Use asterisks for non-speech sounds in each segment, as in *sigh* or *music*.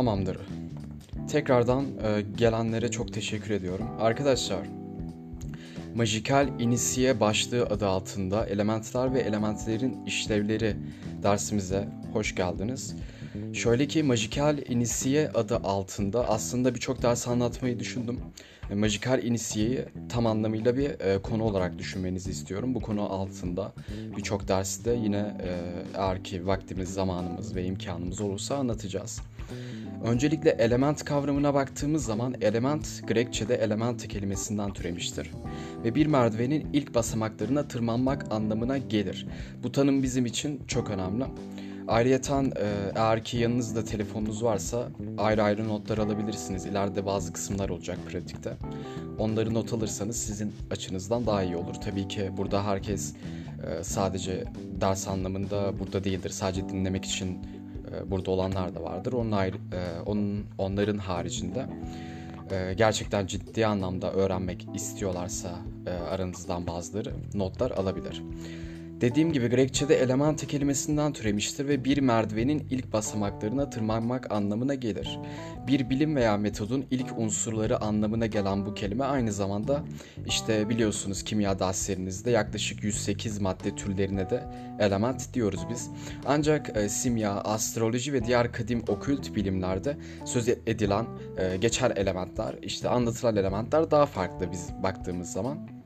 Tamamdır. Tekrardan e, gelenlere çok teşekkür ediyorum. Arkadaşlar, Majikal İnisiye başlığı adı altında elementler ve elementlerin işlevleri dersimize hoş geldiniz. Şöyle ki Majikal İnisiye adı altında aslında birçok ders anlatmayı düşündüm. E, Majikal İnisiye'yi tam anlamıyla bir e, konu olarak düşünmenizi istiyorum. Bu konu altında birçok derste yine e, eğer ki vaktimiz, zamanımız ve imkanımız olursa anlatacağız. Öncelikle element kavramına baktığımız zaman element Grekçe'de element kelimesinden türemiştir ve bir merdivenin ilk basamaklarına tırmanmak anlamına gelir. Bu tanım bizim için çok önemli. Ayrıyeten e, eğer ki yanınızda telefonunuz varsa ayrı ayrı notlar alabilirsiniz. İleride bazı kısımlar olacak pratikte. Onları not alırsanız sizin açınızdan daha iyi olur. Tabii ki burada herkes e, sadece ders anlamında burada değildir. Sadece dinlemek için e, burada olanlar da vardır. Onun ayrı, onun onların haricinde gerçekten ciddi anlamda öğrenmek istiyorlarsa aranızdan bazıları notlar alabilir. Dediğim gibi Grekçe'de elementi kelimesinden türemiştir ve bir merdivenin ilk basamaklarına tırmanmak anlamına gelir. Bir bilim veya metodun ilk unsurları anlamına gelen bu kelime aynı zamanda işte biliyorsunuz kimya derslerinizde yaklaşık 108 madde türlerine de element diyoruz biz. Ancak e, simya, astroloji ve diğer kadim okült bilimlerde söz edilen e, geçer elementler, işte anlatılan elementler daha farklı biz baktığımız zaman.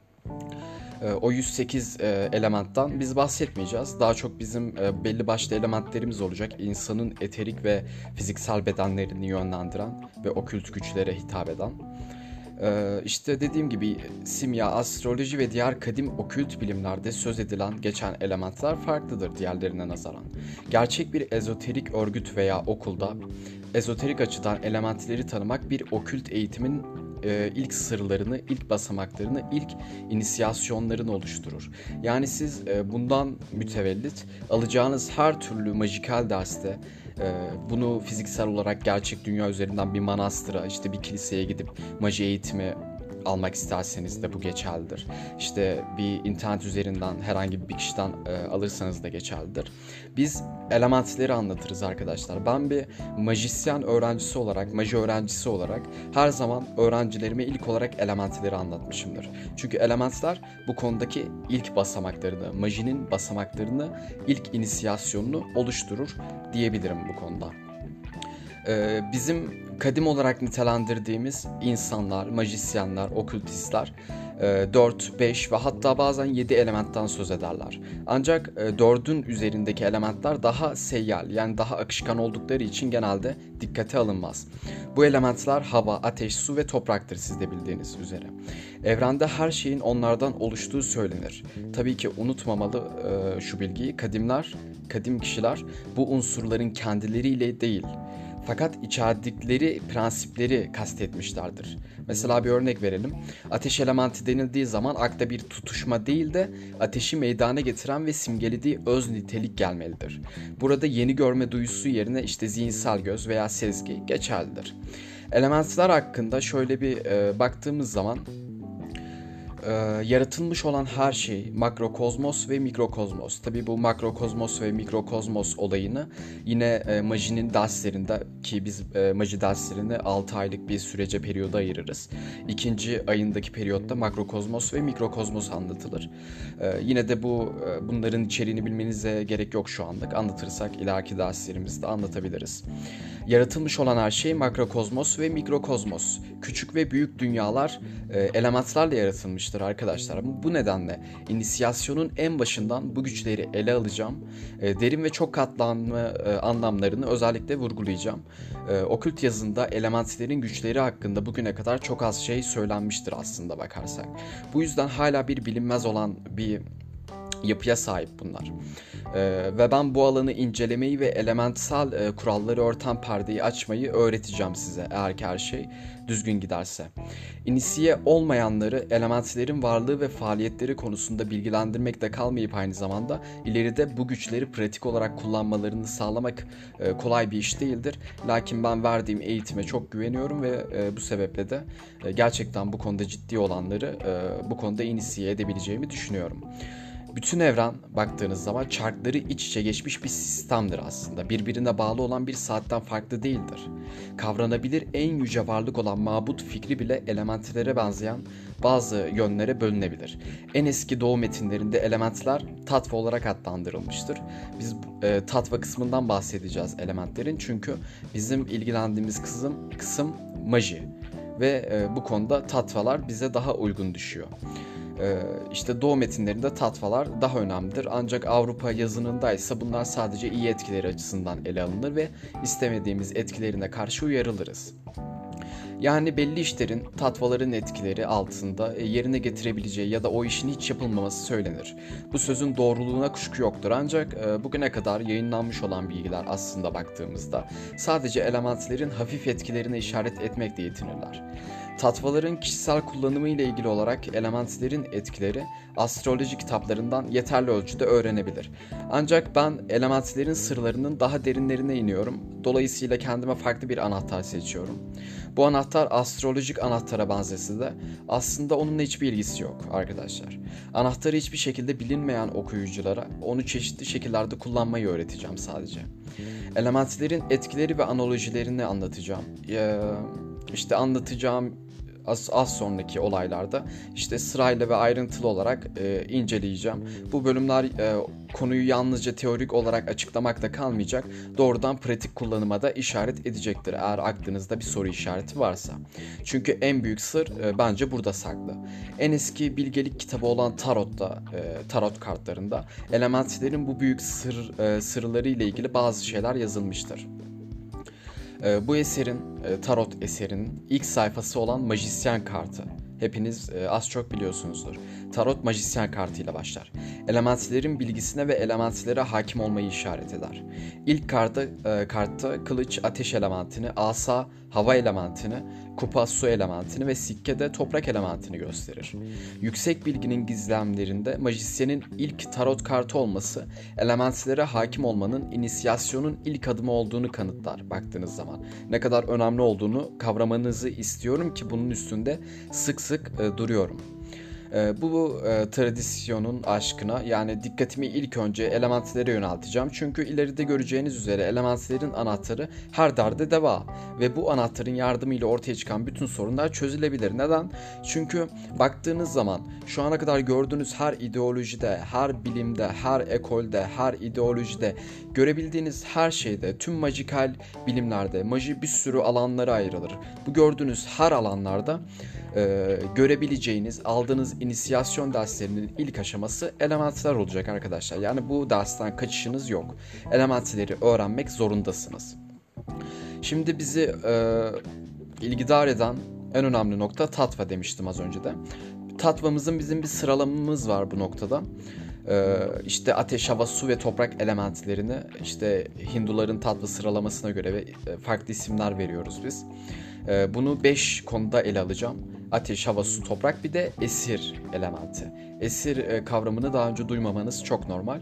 Ee, o 108 e, elementten biz bahsetmeyeceğiz. Daha çok bizim e, belli başlı elementlerimiz olacak. İnsanın eterik ve fiziksel bedenlerini yönlendiren ve okült güçlere hitap eden. İşte dediğim gibi simya, astroloji ve diğer kadim okült bilimlerde söz edilen geçen elementler farklıdır diğerlerine nazaran. Gerçek bir ezoterik örgüt veya okulda ezoterik açıdan elementleri tanımak bir okült eğitimin e, ilk sırlarını, ilk basamaklarını, ilk inisiyasyonlarını oluşturur. Yani siz e, bundan mütevellit alacağınız her türlü majikal derste e, bunu fiziksel olarak gerçek dünya üzerinden bir manastıra, işte bir kiliseye gidip maji eğitimi almak isterseniz de bu geçerlidir. İşte bir internet üzerinden herhangi bir kişiden e, alırsanız da geçerlidir. Biz elementleri anlatırız arkadaşlar. Ben bir majisyen öğrencisi olarak, maji öğrencisi olarak her zaman öğrencilerime ilk olarak elementleri anlatmışımdır. Çünkü elementler bu konudaki ilk basamaklarını, majinin basamaklarını, ilk inisiyasyonunu oluşturur diyebilirim bu konuda. Ee, bizim kadim olarak nitelendirdiğimiz insanlar, majisyenler, okültistler 4, e, 5 ve hatta bazen 7 elementten söz ederler. Ancak 4'ün e, üzerindeki elementler daha seyyal yani daha akışkan oldukları için genelde dikkate alınmaz. Bu elementler hava, ateş, su ve topraktır siz de bildiğiniz üzere. Evrende her şeyin onlardan oluştuğu söylenir. Tabii ki unutmamalı e, şu bilgiyi kadimler, kadim kişiler bu unsurların kendileriyle değil fakat içerdikleri prensipleri kastetmişlerdir. Mesela bir örnek verelim. Ateş elementi denildiği zaman akla bir tutuşma değil de ateşi meydana getiren ve simgelediği öz nitelik gelmelidir. Burada yeni görme duyusu yerine işte zihinsel göz veya sezgi geçerlidir. Elementler hakkında şöyle bir e, baktığımız zaman e, yaratılmış olan her şey makrokozmos ve mikrokozmos. Tabi bu makrokozmos ve mikrokozmos olayını yine e, Maji'nin derslerinde ki biz e, Maji derslerini 6 aylık bir sürece periyoda ayırırız. İkinci ayındaki periyotta makrokozmos ve mikrokozmos anlatılır. E, yine de bu e, bunların içeriğini bilmenize gerek yok şu anlık. Anlatırsak ileriki derslerimizde anlatabiliriz. Yaratılmış olan her şey makrokozmos ve mikrokozmos. Küçük ve büyük dünyalar e, elementlerle yaratılmıştır arkadaşlar. Bu nedenle inisiyasyonun en başından bu güçleri ele alacağım. E, derin ve çok katlanma e, anlamlarını özellikle vurgulayacağım. E, okült yazında elementlerin güçleri hakkında bugüne kadar çok az şey söylenmiştir aslında bakarsak. Bu yüzden hala bir bilinmez olan bir yapıya sahip bunlar. Ee, ve ben bu alanı incelemeyi ve elementsel e, kuralları örten perdeyi açmayı öğreteceğim size eğer ki her şey düzgün giderse. İnisiye olmayanları elementlerin varlığı ve faaliyetleri konusunda bilgilendirmekte kalmayıp aynı zamanda ileride bu güçleri pratik olarak kullanmalarını sağlamak e, kolay bir iş değildir. Lakin ben verdiğim eğitime çok güveniyorum ve e, bu sebeple de e, gerçekten bu konuda ciddi olanları e, bu konuda inisiye edebileceğimi düşünüyorum. Bütün evren baktığınız zaman çarkları iç içe geçmiş bir sistemdir aslında. Birbirine bağlı olan bir saatten farklı değildir. Kavranabilir en yüce varlık olan mabut fikri bile elementlere benzeyen bazı yönlere bölünebilir. En eski doğu metinlerinde elementler tatva olarak adlandırılmıştır. Biz e, tatva kısmından bahsedeceğiz elementlerin çünkü bizim ilgilendiğimiz kısım, kısım maji ve e, bu konuda tatvalar bize daha uygun düşüyor. E, işte Doğu metinlerinde tatvalar daha önemlidir ancak Avrupa yazınındaysa bunlar sadece iyi etkileri açısından ele alınır ve istemediğimiz etkilerine karşı uyarılırız. Yani belli işlerin tatvaların etkileri altında e, yerine getirebileceği ya da o işin hiç yapılmaması söylenir. Bu sözün doğruluğuna kuşku yoktur ancak e, bugüne kadar yayınlanmış olan bilgiler aslında baktığımızda sadece elementlerin hafif etkilerine işaret etmekle yetinirler. Tatvaların kişisel kullanımı ile ilgili olarak elementlerin etkileri astroloji kitaplarından yeterli ölçüde öğrenebilir. Ancak ben elementlerin sırlarının daha derinlerine iniyorum. Dolayısıyla kendime farklı bir anahtar seçiyorum. Bu anahtar astrolojik anahtara benzese de aslında onunla hiçbir ilgisi yok arkadaşlar. Anahtarı hiçbir şekilde bilinmeyen okuyuculara onu çeşitli şekillerde kullanmayı öğreteceğim sadece. Elementlerin etkileri ve analojilerini anlatacağım. Ee, işte anlatacağım az, az sonraki olaylarda işte sırayla ve ayrıntılı olarak e, inceleyeceğim. Bu bölümler e, konuyu yalnızca teorik olarak açıklamakta kalmayacak, doğrudan pratik kullanıma da işaret edecektir eğer aklınızda bir soru işareti varsa. Çünkü en büyük sır e, bence burada saklı. En eski bilgelik kitabı olan Tarot'ta, e, Tarot kartlarında elementlerin bu büyük sır e, sırları ile ilgili bazı şeyler yazılmıştır. E, bu eserin, e, Tarot eserinin ilk sayfası olan Majisyen kartı. Hepiniz e, az çok biliyorsunuzdur. Tarot majisyen kartıyla başlar. Elementlerin bilgisine ve elementlere hakim olmayı işaret eder. İlk kartta, e, kartta kılıç ateş elementini, asa hava elementini, kupa su elementini ve sikke de toprak elementini gösterir. Yüksek bilginin gizlemlerinde majisyenin ilk tarot kartı olması elementlere hakim olmanın inisiyasyonun ilk adımı olduğunu kanıtlar baktığınız zaman. Ne kadar önemli olduğunu kavramanızı istiyorum ki bunun üstünde sık sık e, duruyorum. E, bu e, tradisyonun aşkına yani dikkatimi ilk önce elementlere yönelteceğim. Çünkü ileride göreceğiniz üzere elementlerin anahtarı her derde deva ve bu anahtarın yardımıyla ortaya çıkan bütün sorunlar çözülebilir. Neden? Çünkü baktığınız zaman şu ana kadar gördüğünüz her ideolojide, her bilimde, her ekolde, her ideolojide görebildiğiniz her şeyde, tüm majikal bilimlerde, maji bir sürü alanlara ayrılır. Bu gördüğünüz her alanlarda e, görebileceğiniz, aldığınız inisiyasyon derslerinin ilk aşaması elementler olacak arkadaşlar. Yani bu dersten kaçışınız yok. Elementleri öğrenmek zorundasınız. Şimdi bizi e, ilgidar eden en önemli nokta tatva demiştim az önce de. Tatvamızın bizim bir sıralamamız var bu noktada. Ee, işte ateş, hava, su ve toprak elementlerini işte Hinduların tatlı sıralamasına göre e, farklı isimler veriyoruz biz. Ee, bunu 5 konuda ele alacağım. Ateş, hava, su, toprak bir de esir elementi. Esir e, kavramını daha önce duymamanız çok normal.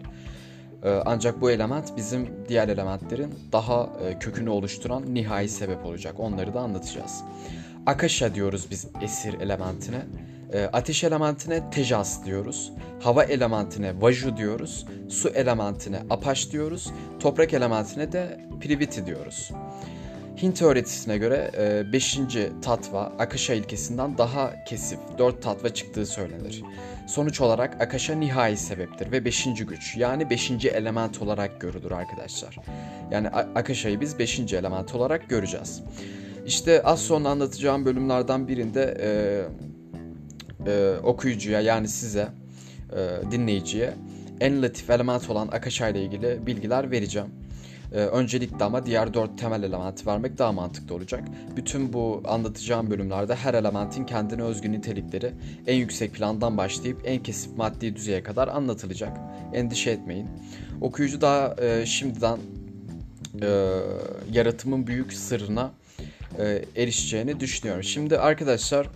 Ee, ancak bu element bizim diğer elementlerin daha e, kökünü oluşturan nihai sebep olacak. Onları da anlatacağız. Akasha diyoruz biz esir elementine. Ateş elementine tejas diyoruz. Hava elementine vaju diyoruz. Su elementine apaş diyoruz. Toprak elementine de priviti diyoruz. Hint öğretisine göre 5. E, tatva Akasha ilkesinden daha kesif 4 tatva çıktığı söylenir. Sonuç olarak Akasha nihai sebeptir ve 5. güç yani 5. element olarak görülür arkadaşlar. Yani Akasha'yı biz 5. element olarak göreceğiz. İşte az sonra anlatacağım bölümlerden birinde e, e, okuyucuya yani size e, dinleyiciye en latif element olan Akasha ile ilgili bilgiler vereceğim. Ee, öncelikle ama diğer dört temel elementi vermek daha mantıklı olacak. Bütün bu anlatacağım bölümlerde her elementin kendine özgü nitelikleri en yüksek plandan başlayıp en kesip maddi düzeye kadar anlatılacak. Endişe etmeyin. Okuyucu daha e, şimdiden e, yaratımın büyük sırrına e, erişeceğini düşünüyorum. Şimdi arkadaşlar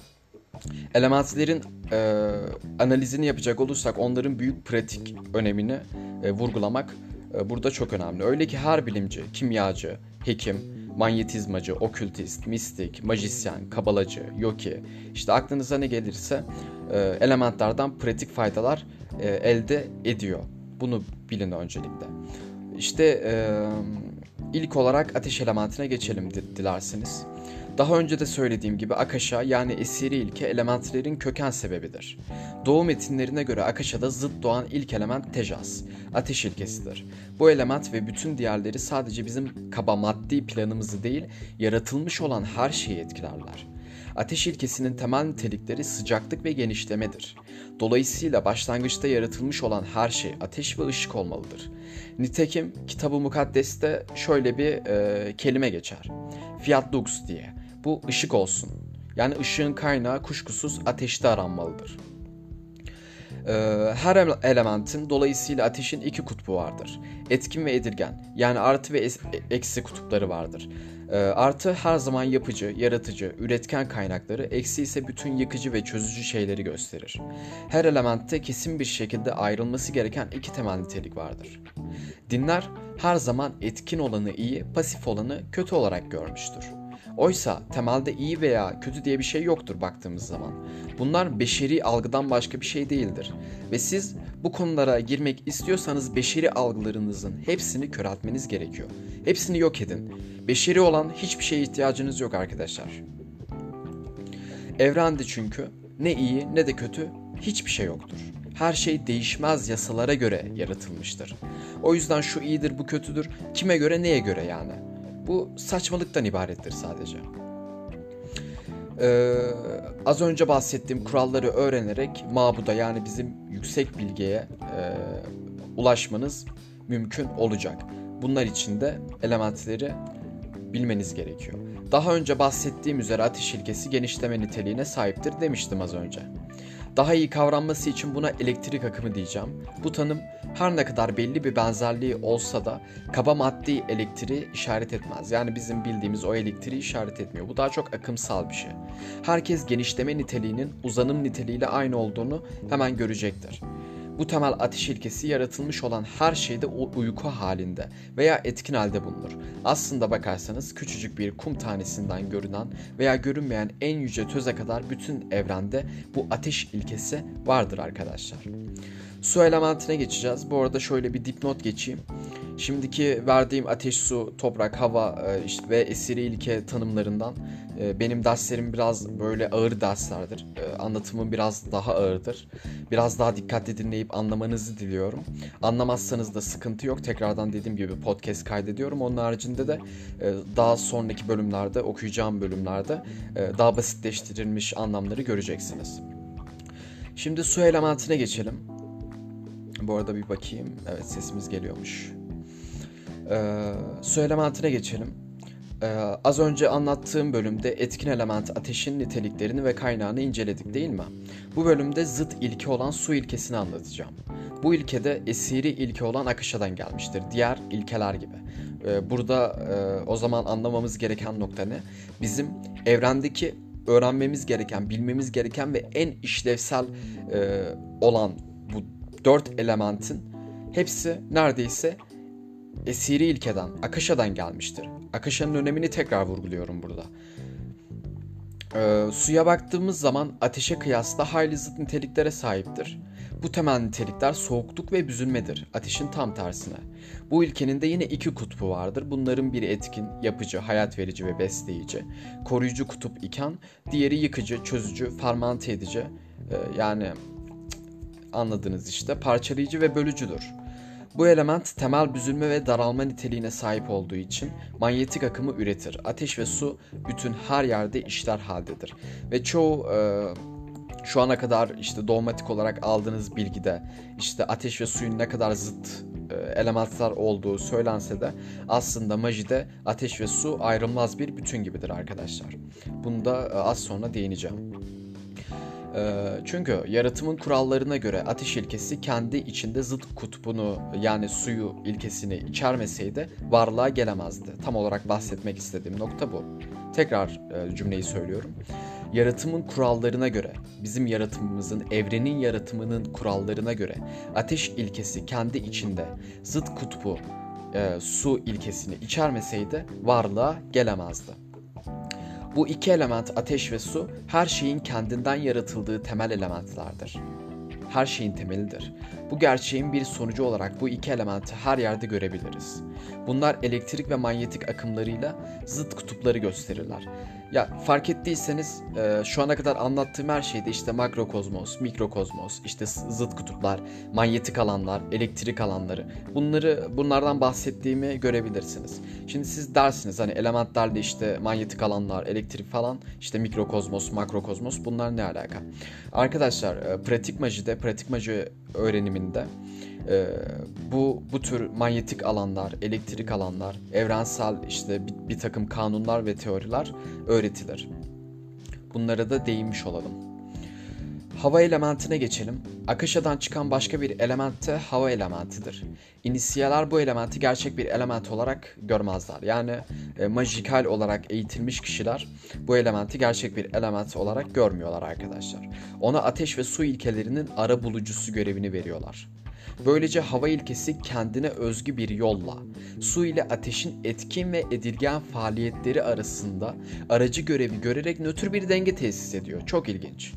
elementlerin e, analizini yapacak olursak onların büyük pratik önemini e, vurgulamak burada çok önemli. Öyle ki her bilimci, kimyacı, hekim, manyetizmacı, okültist, mistik, majisyen, kabalacı, yoki, işte aklınıza ne gelirse e, elementlerden pratik faydalar e, elde ediyor. Bunu bilin öncelikle. İşte e, ilk olarak ateş elementine geçelim dilerseniz. Daha önce de söylediğim gibi Akasha yani esiri ilke elementlerin köken sebebidir. Doğu metinlerine göre Akasha'da zıt doğan ilk element Tejas, ateş ilkesidir. Bu element ve bütün diğerleri sadece bizim kaba maddi planımızı değil, yaratılmış olan her şeyi etkilerler. Ateş ilkesinin temel nitelikleri sıcaklık ve genişlemedir. Dolayısıyla başlangıçta yaratılmış olan her şey ateş ve ışık olmalıdır. Nitekim kitabı mukaddeste şöyle bir e, kelime geçer. Fiat lux diye. Bu ışık olsun. Yani ışığın kaynağı kuşkusuz ateşte aranmalıdır. Ee, her elementin dolayısıyla ateşin iki kutbu vardır. Etkin ve edilgen yani artı ve eksi kutupları vardır. Ee, artı her zaman yapıcı, yaratıcı, üretken kaynakları, eksi ise bütün yıkıcı ve çözücü şeyleri gösterir. Her elementte kesin bir şekilde ayrılması gereken iki temel nitelik vardır. Dinler her zaman etkin olanı iyi, pasif olanı kötü olarak görmüştür. Oysa temelde iyi veya kötü diye bir şey yoktur baktığımız zaman. Bunlar beşeri algıdan başka bir şey değildir. Ve siz bu konulara girmek istiyorsanız beşeri algılarınızın hepsini köreltmeniz gerekiyor. Hepsini yok edin. Beşeri olan hiçbir şeye ihtiyacınız yok arkadaşlar. Evrende çünkü ne iyi ne de kötü hiçbir şey yoktur. Her şey değişmez yasalara göre yaratılmıştır. O yüzden şu iyidir bu kötüdür kime göre neye göre yani. Bu saçmalıktan ibarettir sadece. Ee, az önce bahsettiğim kuralları öğrenerek mabuda yani bizim yüksek bilgiye e, ulaşmanız mümkün olacak. Bunlar için de elementleri bilmeniz gerekiyor. Daha önce bahsettiğim üzere ateş ilkesi genişleme niteliğine sahiptir demiştim az önce. Daha iyi kavranması için buna elektrik akımı diyeceğim. Bu tanım her ne kadar belli bir benzerliği olsa da kaba maddi elektriği işaret etmez. Yani bizim bildiğimiz o elektriği işaret etmiyor. Bu daha çok akımsal bir şey. Herkes genişleme niteliğinin uzanım niteliğiyle aynı olduğunu hemen görecektir. Bu temel ateş ilkesi yaratılmış olan her şeyde uyku halinde veya etkin halde bulunur. Aslında bakarsanız küçücük bir kum tanesinden görünen veya görünmeyen en yüce töze kadar bütün evrende bu ateş ilkesi vardır arkadaşlar. Su elementine geçeceğiz. Bu arada şöyle bir dipnot geçeyim. Şimdiki verdiğim ateş, su, toprak, hava e, işte ve esiri ilke tanımlarından e, benim derslerim biraz böyle ağır derslerdir. E, anlatımım biraz daha ağırdır. Biraz daha dikkatli dinleyip anlamanızı diliyorum. Anlamazsanız da sıkıntı yok. Tekrardan dediğim gibi podcast kaydediyorum. Onun haricinde de daha sonraki bölümlerde, okuyacağım bölümlerde daha basitleştirilmiş anlamları göreceksiniz. Şimdi su elementine geçelim. Bu arada bir bakayım. Evet sesimiz geliyormuş. Ee, su elementine geçelim. Ee, az önce anlattığım bölümde etkin element ateşin niteliklerini ve kaynağını inceledik değil mi? Bu bölümde zıt ilke olan su ilkesini anlatacağım. Bu ilkede esiri ilke olan akışadan gelmiştir. Diğer ilkeler gibi. Ee, burada e, o zaman anlamamız gereken nokta ne? Bizim evrendeki öğrenmemiz gereken, bilmemiz gereken ve en işlevsel e, olan bu dört elementin hepsi neredeyse esiri ilkeden, Akasha'dan gelmiştir. Akasha'nın önemini tekrar vurguluyorum burada. Ee, suya baktığımız zaman ateşe kıyasla hayli zıt niteliklere sahiptir. Bu temel nitelikler soğukluk ve büzülmedir, ateşin tam tersine. Bu ilkenin de yine iki kutbu vardır. Bunların biri etkin, yapıcı, hayat verici ve besleyici. Koruyucu kutup iken, diğeri yıkıcı, çözücü, fermante edici. Ee, yani anladınız işte, parçalayıcı ve bölücüdür. Bu element temel büzülme ve daralma niteliğine sahip olduğu için manyetik akımı üretir. Ateş ve su bütün her yerde işler haldedir. Ve çoğu e, şu ana kadar işte dogmatik olarak aldığınız bilgide işte ateş ve suyun ne kadar zıt e, elementler olduğu söylense de aslında majide ateş ve su ayrılmaz bir bütün gibidir arkadaşlar. Bunu da e, az sonra değineceğim. Ee, çünkü yaratımın kurallarına göre ateş ilkesi kendi içinde zıt kutbunu yani suyu ilkesini içermeseydi varlığa gelemezdi. Tam olarak bahsetmek istediğim nokta bu. Tekrar e, cümleyi söylüyorum. Yaratımın kurallarına göre, bizim yaratımımızın, evrenin yaratımının kurallarına göre ateş ilkesi kendi içinde zıt kutbu e, su ilkesini içermeseydi varlığa gelemezdi. Bu iki element ateş ve su her şeyin kendinden yaratıldığı temel elementlerdir. her şeyin temelidir. Bu gerçeğin bir sonucu olarak bu iki elementi her yerde görebiliriz. Bunlar elektrik ve manyetik akımlarıyla zıt kutupları gösterirler. Ya fark ettiyseniz e, şu ana kadar anlattığım her şeyde işte makrokozmos, mikrokozmos, işte zıt kutuplar, manyetik alanlar, elektrik alanları bunları bunlardan bahsettiğimi görebilirsiniz. Şimdi siz dersiniz hani elementlerle işte manyetik alanlar, elektrik falan işte mikrokozmos, makrokozmos bunlar ne alaka? Arkadaşlar e, pratik majide, pratik maji öğreniminde e, bu bu tür manyetik alanlar, elektrik alanlar, evrensel işte bir, bir takım kanunlar ve teoriler öğretilir. Bunlara da değinmiş olalım. Hava elementine geçelim. Akışadan çıkan başka bir element de hava elementidir. İnisiyeler bu elementi gerçek bir element olarak görmezler. Yani e, majikal olarak eğitilmiş kişiler bu elementi gerçek bir element olarak görmüyorlar arkadaşlar. Ona ateş ve su ilkelerinin ara bulucusu görevini veriyorlar. Böylece hava ilkesi kendine özgü bir yolla su ile ateşin etkin ve edilgen faaliyetleri arasında aracı görevi görerek nötr bir denge tesis ediyor. Çok ilginç.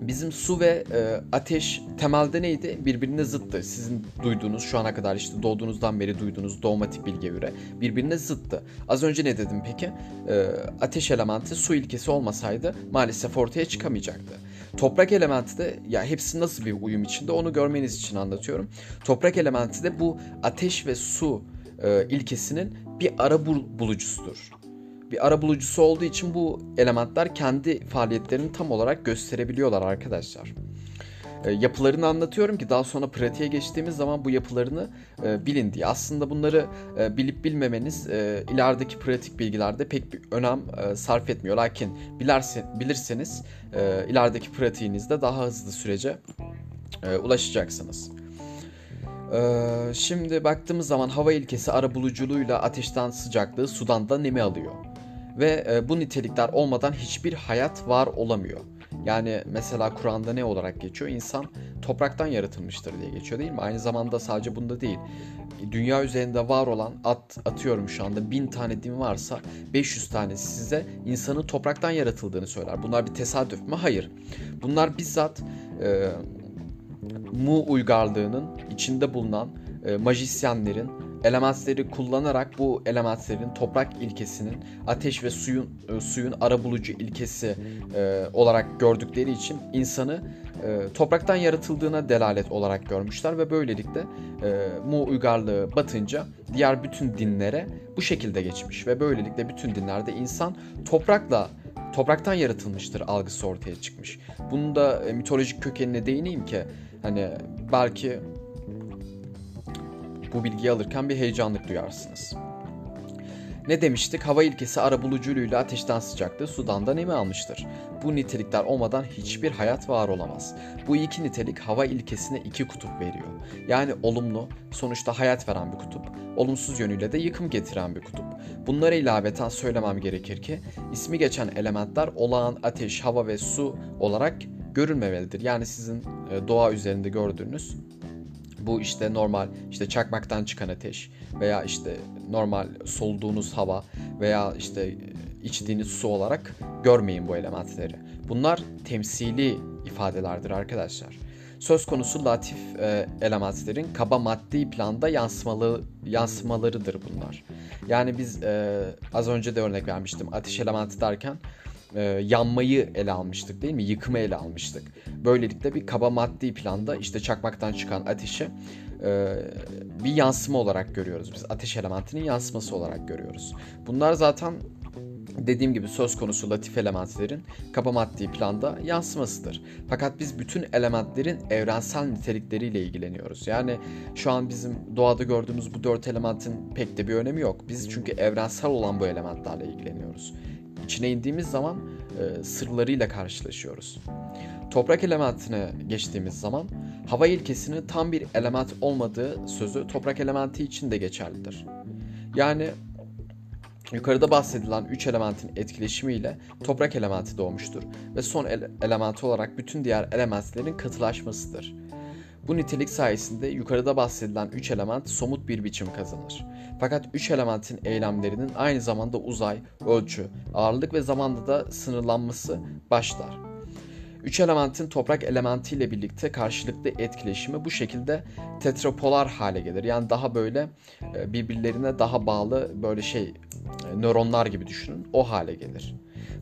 Bizim su ve e, ateş temelde neydi? Birbirine zıttı. Sizin duyduğunuz şu ana kadar işte doğduğunuzdan beri duyduğunuz dogmatik bilgiye göre birbirine zıttı. Az önce ne dedim peki? E, ateş elementi su ilkesi olmasaydı maalesef ortaya çıkamayacaktı. Toprak elementi de ya hepsi nasıl bir uyum içinde onu görmeniz için anlatıyorum. Toprak elementi de bu ateş ve su e, ilkesinin bir ara bulucusudur. Bir ara bulucusu olduğu için bu elementler kendi faaliyetlerini tam olarak gösterebiliyorlar arkadaşlar. E, yapılarını anlatıyorum ki daha sonra pratiğe geçtiğimiz zaman bu yapılarını e, bilin diye. Aslında bunları e, bilip bilmemeniz ilerideki pratik bilgilerde pek bir önem sarf etmiyor. Lakin bilirseniz ilerideki pratiğinizde daha hızlı sürece ulaşacaksınız. Şimdi baktığımız zaman hava ilkesi ara buluculuğuyla ateşten sıcaklığı, sudan da nemi alıyor. Ve bu nitelikler olmadan hiçbir hayat var olamıyor. Yani mesela Kur'an'da ne olarak geçiyor? İnsan topraktan yaratılmıştır diye geçiyor değil mi? Aynı zamanda sadece bunda değil. Dünya üzerinde var olan at atıyorum şu anda bin tane din varsa 500 tanesi size insanın topraktan yaratıldığını söyler. Bunlar bir tesadüf mü? Hayır. Bunlar bizzat e, Mu uygarlığının içinde bulunan e, majisyenlerin elementleri kullanarak bu elementlerin toprak ilkesinin ateş ve suyun e, suyun arabulucu ilkesi e, olarak gördükleri için insanı e, topraktan yaratıldığına delalet olarak görmüşler ve böylelikle e, Mu uygarlığı batınca diğer bütün dinlere bu şekilde geçmiş ve böylelikle bütün dinlerde insan toprakla topraktan yaratılmıştır algısı ortaya çıkmış. Bunun da e, mitolojik kökenine değineyim ki hani belki bu bilgiyi alırken bir heyecanlık duyarsınız. Ne demiştik? Hava ilkesi arabuluculuğuyla ateşten sıcaklığı sudan da nemi almıştır. Bu nitelikler olmadan hiçbir hayat var olamaz. Bu iki nitelik hava ilkesine iki kutup veriyor. Yani olumlu, sonuçta hayat veren bir kutup, olumsuz yönüyle de yıkım getiren bir kutup. Bunlara ilaveten söylemem gerekir ki ismi geçen elementler olağan ateş, hava ve su olarak görülmemelidir. Yani sizin e, doğa üzerinde gördüğünüz bu işte normal işte çakmaktan çıkan ateş veya işte normal soluduğunuz hava veya işte içtiğiniz su olarak görmeyin bu elementleri. Bunlar temsili ifadelerdir arkadaşlar. Söz konusu latif e, elementlerin kaba maddi planda yansımalı yansımalarıdır bunlar. Yani biz e, az önce de örnek vermiştim ateş elementi derken e, yanmayı ele almıştık değil mi? Yıkımı ele almıştık. Böylelikle bir kaba maddi planda işte çakmaktan çıkan ateşi e, bir yansıma olarak görüyoruz. Biz ateş elementinin yansıması olarak görüyoruz. Bunlar zaten dediğim gibi söz konusu latif elementlerin kaba maddi planda yansımasıdır. Fakat biz bütün elementlerin evrensel nitelikleriyle ilgileniyoruz. Yani şu an bizim doğada gördüğümüz bu dört elementin pek de bir önemi yok. Biz çünkü evrensel olan bu elementlerle ilgileniyoruz içine indiğimiz zaman e, sırlarıyla karşılaşıyoruz. Toprak elementine geçtiğimiz zaman hava ilkesinin tam bir element olmadığı sözü toprak elementi için de geçerlidir. Yani yukarıda bahsedilen 3 elementin etkileşimiyle toprak elementi doğmuştur ve son ele- elementi olarak bütün diğer elementlerin katılaşmasıdır. Bu nitelik sayesinde yukarıda bahsedilen 3 element somut bir biçim kazanır. Fakat 3 elementin eylemlerinin aynı zamanda uzay, ölçü, ağırlık ve zamanda da sınırlanması başlar. Üç elementin toprak elementiyle birlikte karşılıklı etkileşimi bu şekilde tetrapolar hale gelir. Yani daha böyle e, birbirlerine daha bağlı böyle şey e, nöronlar gibi düşünün. O hale gelir.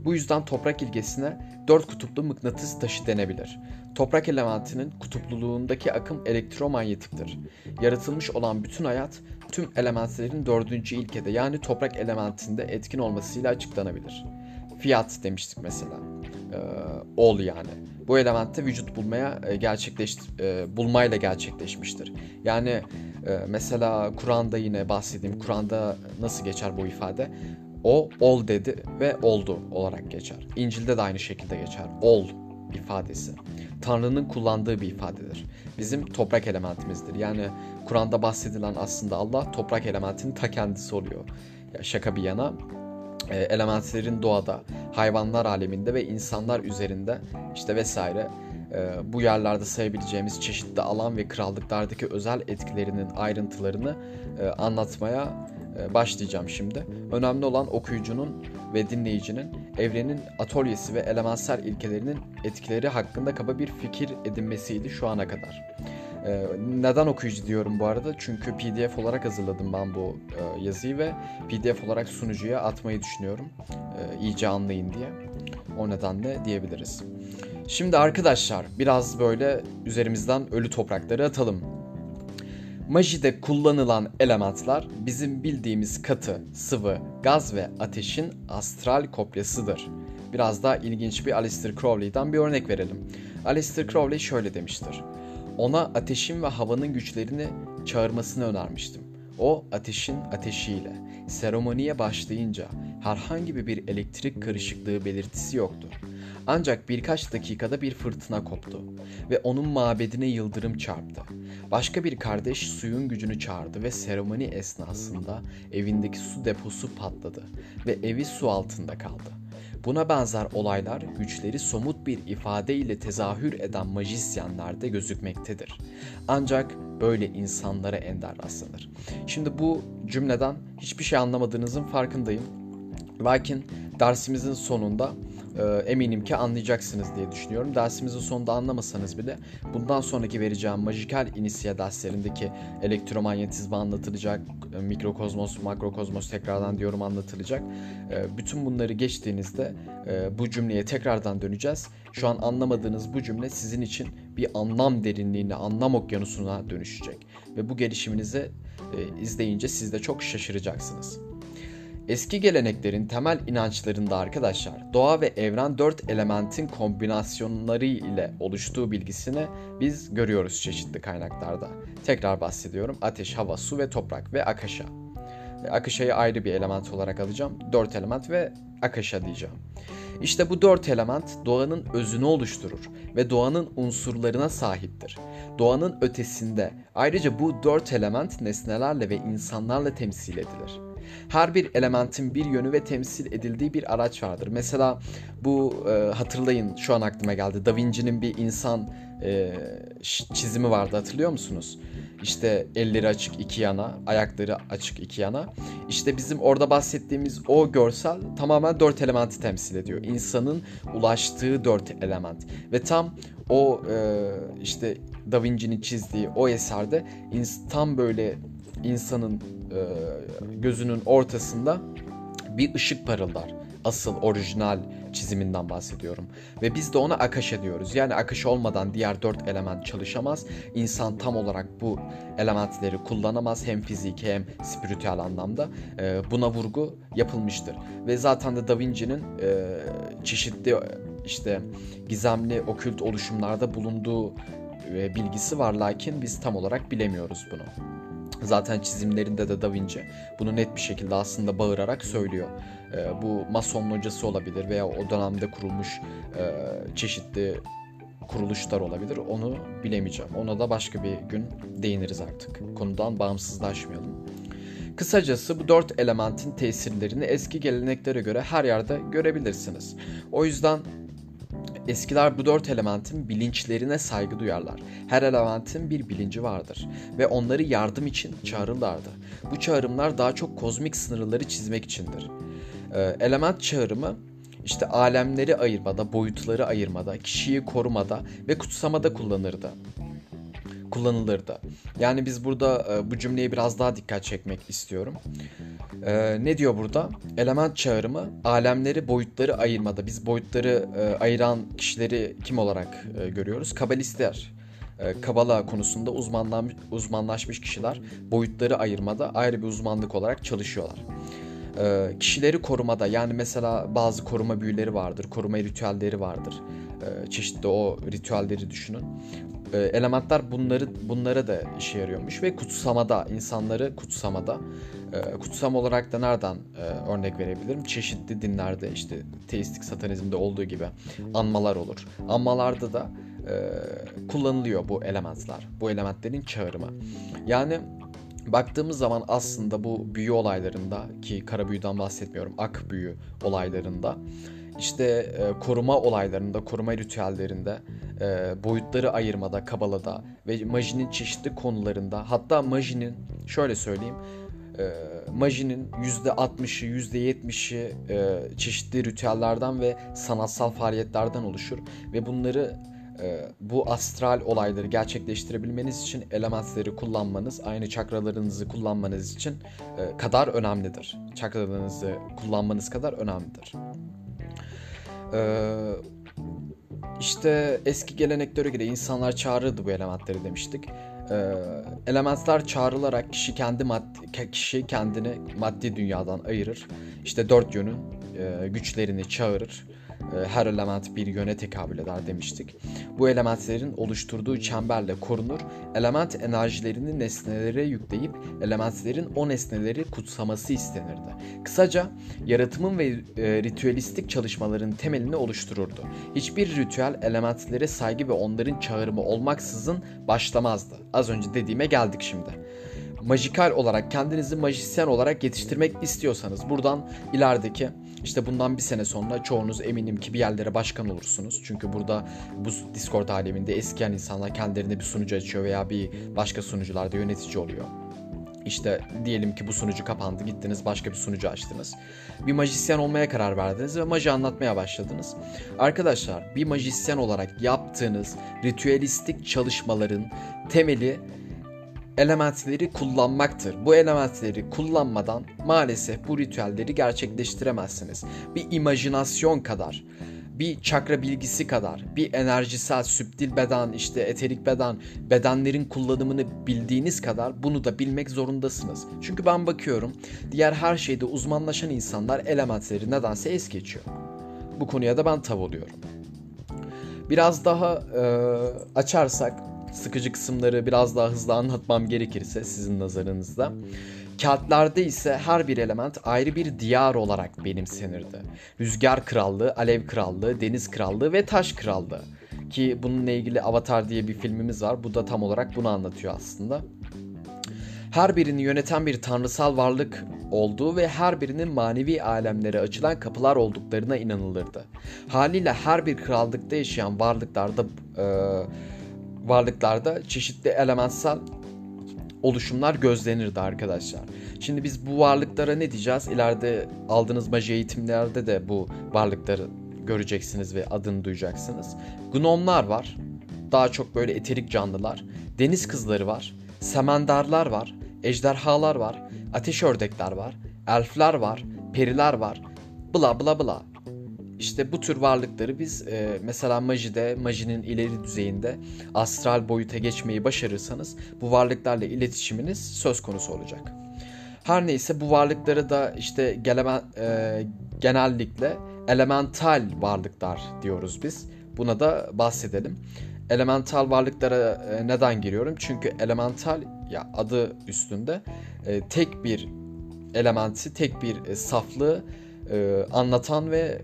Bu yüzden toprak ilgesine dört kutuplu mıknatıs taşı denebilir. Toprak elementinin kutupluluğundaki akım elektromanyetiktir. Yaratılmış olan bütün hayat tüm elementlerin dördüncü ilkede yani toprak elementinde etkin olmasıyla açıklanabilir. Fiyat demiştik mesela. Ee, ol yani. Bu elementte vücut bulmaya e, gerçekleş e, bulmayla gerçekleşmiştir. Yani e, mesela Kur'an'da yine bahsedeyim. Kur'an'da nasıl geçer bu ifade? O ol dedi ve oldu olarak geçer. İncil'de de aynı şekilde geçer. Ol ifadesi. Tanrı'nın kullandığı bir ifadedir. Bizim toprak elementimizdir. Yani Kur'an'da bahsedilen aslında Allah toprak elementinin ta kendisi oluyor. Ya şaka bir yana e, elementlerin doğada, hayvanlar aleminde ve insanlar üzerinde işte vesaire e, bu yerlerde sayabileceğimiz çeşitli alan ve krallıklardaki özel etkilerinin ayrıntılarını e, anlatmaya başlayacağım şimdi. Önemli olan okuyucunun ve dinleyicinin evrenin atölyesi ve elementsel ilkelerinin etkileri hakkında kaba bir fikir edinmesiydi şu ana kadar. Ee, neden okuyucu diyorum bu arada? Çünkü PDF olarak hazırladım ben bu e, yazıyı ve PDF olarak sunucuya atmayı düşünüyorum. E, iyice anlayın diye. O nedenle diyebiliriz. Şimdi arkadaşlar biraz böyle üzerimizden ölü toprakları atalım. Majide kullanılan elementler bizim bildiğimiz katı, sıvı, gaz ve ateşin astral kopyasıdır. Biraz daha ilginç bir Alistair Crowley'den bir örnek verelim. Alistair Crowley şöyle demiştir. Ona ateşin ve havanın güçlerini çağırmasını önermiştim. O ateşin ateşiyle seremoniye başlayınca herhangi bir elektrik karışıklığı belirtisi yoktu. Ancak birkaç dakikada bir fırtına koptu ve onun mabedine yıldırım çarptı. Başka bir kardeş suyun gücünü çağırdı ve seremoni esnasında evindeki su deposu patladı ve evi su altında kaldı. Buna benzer olaylar güçleri somut bir ifade ile tezahür eden majisyenlerde gözükmektedir. Ancak böyle insanlara ender rastlanır. Şimdi bu cümleden hiçbir şey anlamadığınızın farkındayım. Lakin dersimizin sonunda eminim ki anlayacaksınız diye düşünüyorum. Dersimizin sonunda anlamasanız bile bundan sonraki vereceğim Majikal İnisya derslerindeki elektromanyetizma anlatılacak, e, mikrokozmos, makrokozmos tekrardan diyorum anlatılacak. E, bütün bunları geçtiğinizde e, bu cümleye tekrardan döneceğiz. Şu an anlamadığınız bu cümle sizin için bir anlam derinliğine, anlam okyanusuna dönüşecek. Ve bu gelişiminizi e, izleyince siz de çok şaşıracaksınız. Eski geleneklerin temel inançlarında arkadaşlar doğa ve evren dört elementin kombinasyonları ile oluştuğu bilgisini biz görüyoruz çeşitli kaynaklarda. Tekrar bahsediyorum ateş, hava, su ve toprak ve akasha. Akasha'yı ayrı bir element olarak alacağım. Dört element ve akasha diyeceğim. İşte bu dört element doğanın özünü oluşturur ve doğanın unsurlarına sahiptir. Doğanın ötesinde ayrıca bu dört element nesnelerle ve insanlarla temsil edilir. Her bir elementin bir yönü ve temsil edildiği bir araç vardır. Mesela bu e, hatırlayın şu an aklıma geldi. Da Vinci'nin bir insan e, çizimi vardı hatırlıyor musunuz? İşte elleri açık iki yana, ayakları açık iki yana. İşte bizim orada bahsettiğimiz o görsel tamamen dört elementi temsil ediyor. İnsanın ulaştığı dört element. Ve tam o e, işte Da Vinci'nin çizdiği o eserde tam böyle insanın e, gözünün ortasında bir ışık parıldar. Asıl orijinal çiziminden bahsediyorum. Ve biz de ona akış diyoruz. Yani akış olmadan diğer dört element çalışamaz. İnsan tam olarak bu elementleri kullanamaz hem fiziki hem spiritüel anlamda. E, buna vurgu yapılmıştır. Ve zaten de Da Vinci'nin e, çeşitli işte gizemli okült oluşumlarda bulunduğu e, bilgisi var lakin biz tam olarak bilemiyoruz bunu. Zaten çizimlerinde de Da Vinci bunu net bir şekilde aslında bağırarak söylüyor. E, bu Mason hocası olabilir veya o dönemde kurulmuş e, çeşitli kuruluşlar olabilir. Onu bilemeyeceğim. Ona da başka bir gün değiniriz artık. Konudan bağımsızlaşmayalım. Kısacası bu dört elementin tesirlerini eski geleneklere göre her yerde görebilirsiniz. O yüzden Eskiler bu dört elementin bilinçlerine saygı duyarlar. Her elementin bir bilinci vardır ve onları yardım için çağırırlardı. Bu çağrımlar daha çok kozmik sınırları çizmek içindir. Ee, element çağrımı işte alemleri ayırmada, boyutları ayırmada, kişiyi korumada ve kutsamada kullanırdı. Kullanılırdı. Yani biz burada e, bu cümleye biraz daha dikkat çekmek istiyorum. E, ne diyor burada? Element çağrımı alemleri, boyutları ayırmada. Biz boyutları e, ayıran kişileri kim olarak e, görüyoruz? Kabalistler. E, Kabala konusunda uzmanlaşmış kişiler boyutları ayırmada ayrı bir uzmanlık olarak çalışıyorlar. E, kişileri korumada yani mesela bazı koruma büyüleri vardır, koruma ritüelleri vardır. E, çeşitli o ritüelleri düşünün. Elementler bunları bunlara da işe yarıyormuş ve kutsamada insanları kutsamada kutsam olarak da nereden örnek verebilirim? Çeşitli dinlerde işte teistik satanizmde olduğu gibi anmalar olur. Anmalarda da e, kullanılıyor bu elementler. Bu elementlerin çağrımı. Yani baktığımız zaman aslında bu büyü olaylarında ki kara büyüden bahsetmiyorum ak büyü olaylarında işte e, koruma olaylarında, koruma ritüellerinde, e, boyutları ayırmada, kabalada ve majinin çeşitli konularında hatta majinin şöyle söyleyeyim e, majinin %60'ı, %70'i e, çeşitli ritüellerden ve sanatsal faaliyetlerden oluşur ve bunları e, bu astral olayları gerçekleştirebilmeniz için elementleri kullanmanız, aynı çakralarınızı kullanmanız için e, kadar önemlidir. Çakralarınızı kullanmanız kadar önemlidir. E, işte eski geleneklere göre insanlar çağırırdı bu elementleri demiştik. E, elementler çağrılarak kişi kendi maddi, kişi kendini maddi dünyadan ayırır. İşte dört yönün e, güçlerini çağırır her element bir yöne tekabül eder demiştik. Bu elementlerin oluşturduğu çemberle korunur, element enerjilerini nesnelere yükleyip elementlerin o nesneleri kutsaması istenirdi. Kısaca yaratımın ve e, ritüelistik çalışmaların temelini oluştururdu. Hiçbir ritüel elementlere saygı ve onların çağrımı olmaksızın başlamazdı. Az önce dediğime geldik şimdi majikal olarak kendinizi majisyen olarak yetiştirmek istiyorsanız buradan ilerideki işte bundan bir sene sonra çoğunuz eminim ki bir yerlere başkan olursunuz. Çünkü burada bu Discord aleminde eskiyen insanlar kendilerine bir sunucu açıyor veya bir başka sunucularda yönetici oluyor. İşte diyelim ki bu sunucu kapandı gittiniz başka bir sunucu açtınız. Bir majisyen olmaya karar verdiniz ve maji anlatmaya başladınız. Arkadaşlar bir majisyen olarak yaptığınız ritüelistik çalışmaların temeli elementleri kullanmaktır. Bu elementleri kullanmadan maalesef bu ritüelleri gerçekleştiremezsiniz. Bir imajinasyon kadar, bir çakra bilgisi kadar, bir enerjisel, süptil beden, işte eterik beden, bedenlerin kullanımını bildiğiniz kadar bunu da bilmek zorundasınız. Çünkü ben bakıyorum diğer her şeyde uzmanlaşan insanlar elementleri nedense es geçiyor. Bu konuya da ben tav oluyorum. Biraz daha e, açarsak sıkıcı kısımları biraz daha hızlı anlatmam gerekirse sizin nazarınızda. Kağıtlarda ise her bir element ayrı bir diyar olarak benimsenirdi. Rüzgar krallığı, alev krallığı, deniz krallığı ve taş krallığı. Ki bununla ilgili Avatar diye bir filmimiz var. Bu da tam olarak bunu anlatıyor aslında. Her birini yöneten bir tanrısal varlık olduğu ve her birinin manevi alemlere açılan kapılar olduklarına inanılırdı. Haliyle her bir krallıkta yaşayan varlıklarda e, varlıklarda çeşitli elementsel oluşumlar gözlenirdi arkadaşlar. Şimdi biz bu varlıklara ne diyeceğiz? İleride aldığınız maji eğitimlerde de bu varlıkları göreceksiniz ve adını duyacaksınız. Gnomlar var. Daha çok böyle eterik canlılar. Deniz kızları var. Semendarlar var. Ejderhalar var. Ateş ördekler var. Elfler var. Periler var. Bla bla bla. İşte bu tür varlıkları biz e, mesela majide, majinin ileri düzeyinde astral boyuta geçmeyi başarırsanız bu varlıklarla iletişiminiz söz konusu olacak. Her neyse bu varlıkları da işte gelemen, e, genellikle elemental varlıklar diyoruz biz. Buna da bahsedelim. Elemental varlıklara e, neden giriyorum? Çünkü elemental ya adı üstünde e, tek bir elementi, tek bir e, saflığı e, anlatan ve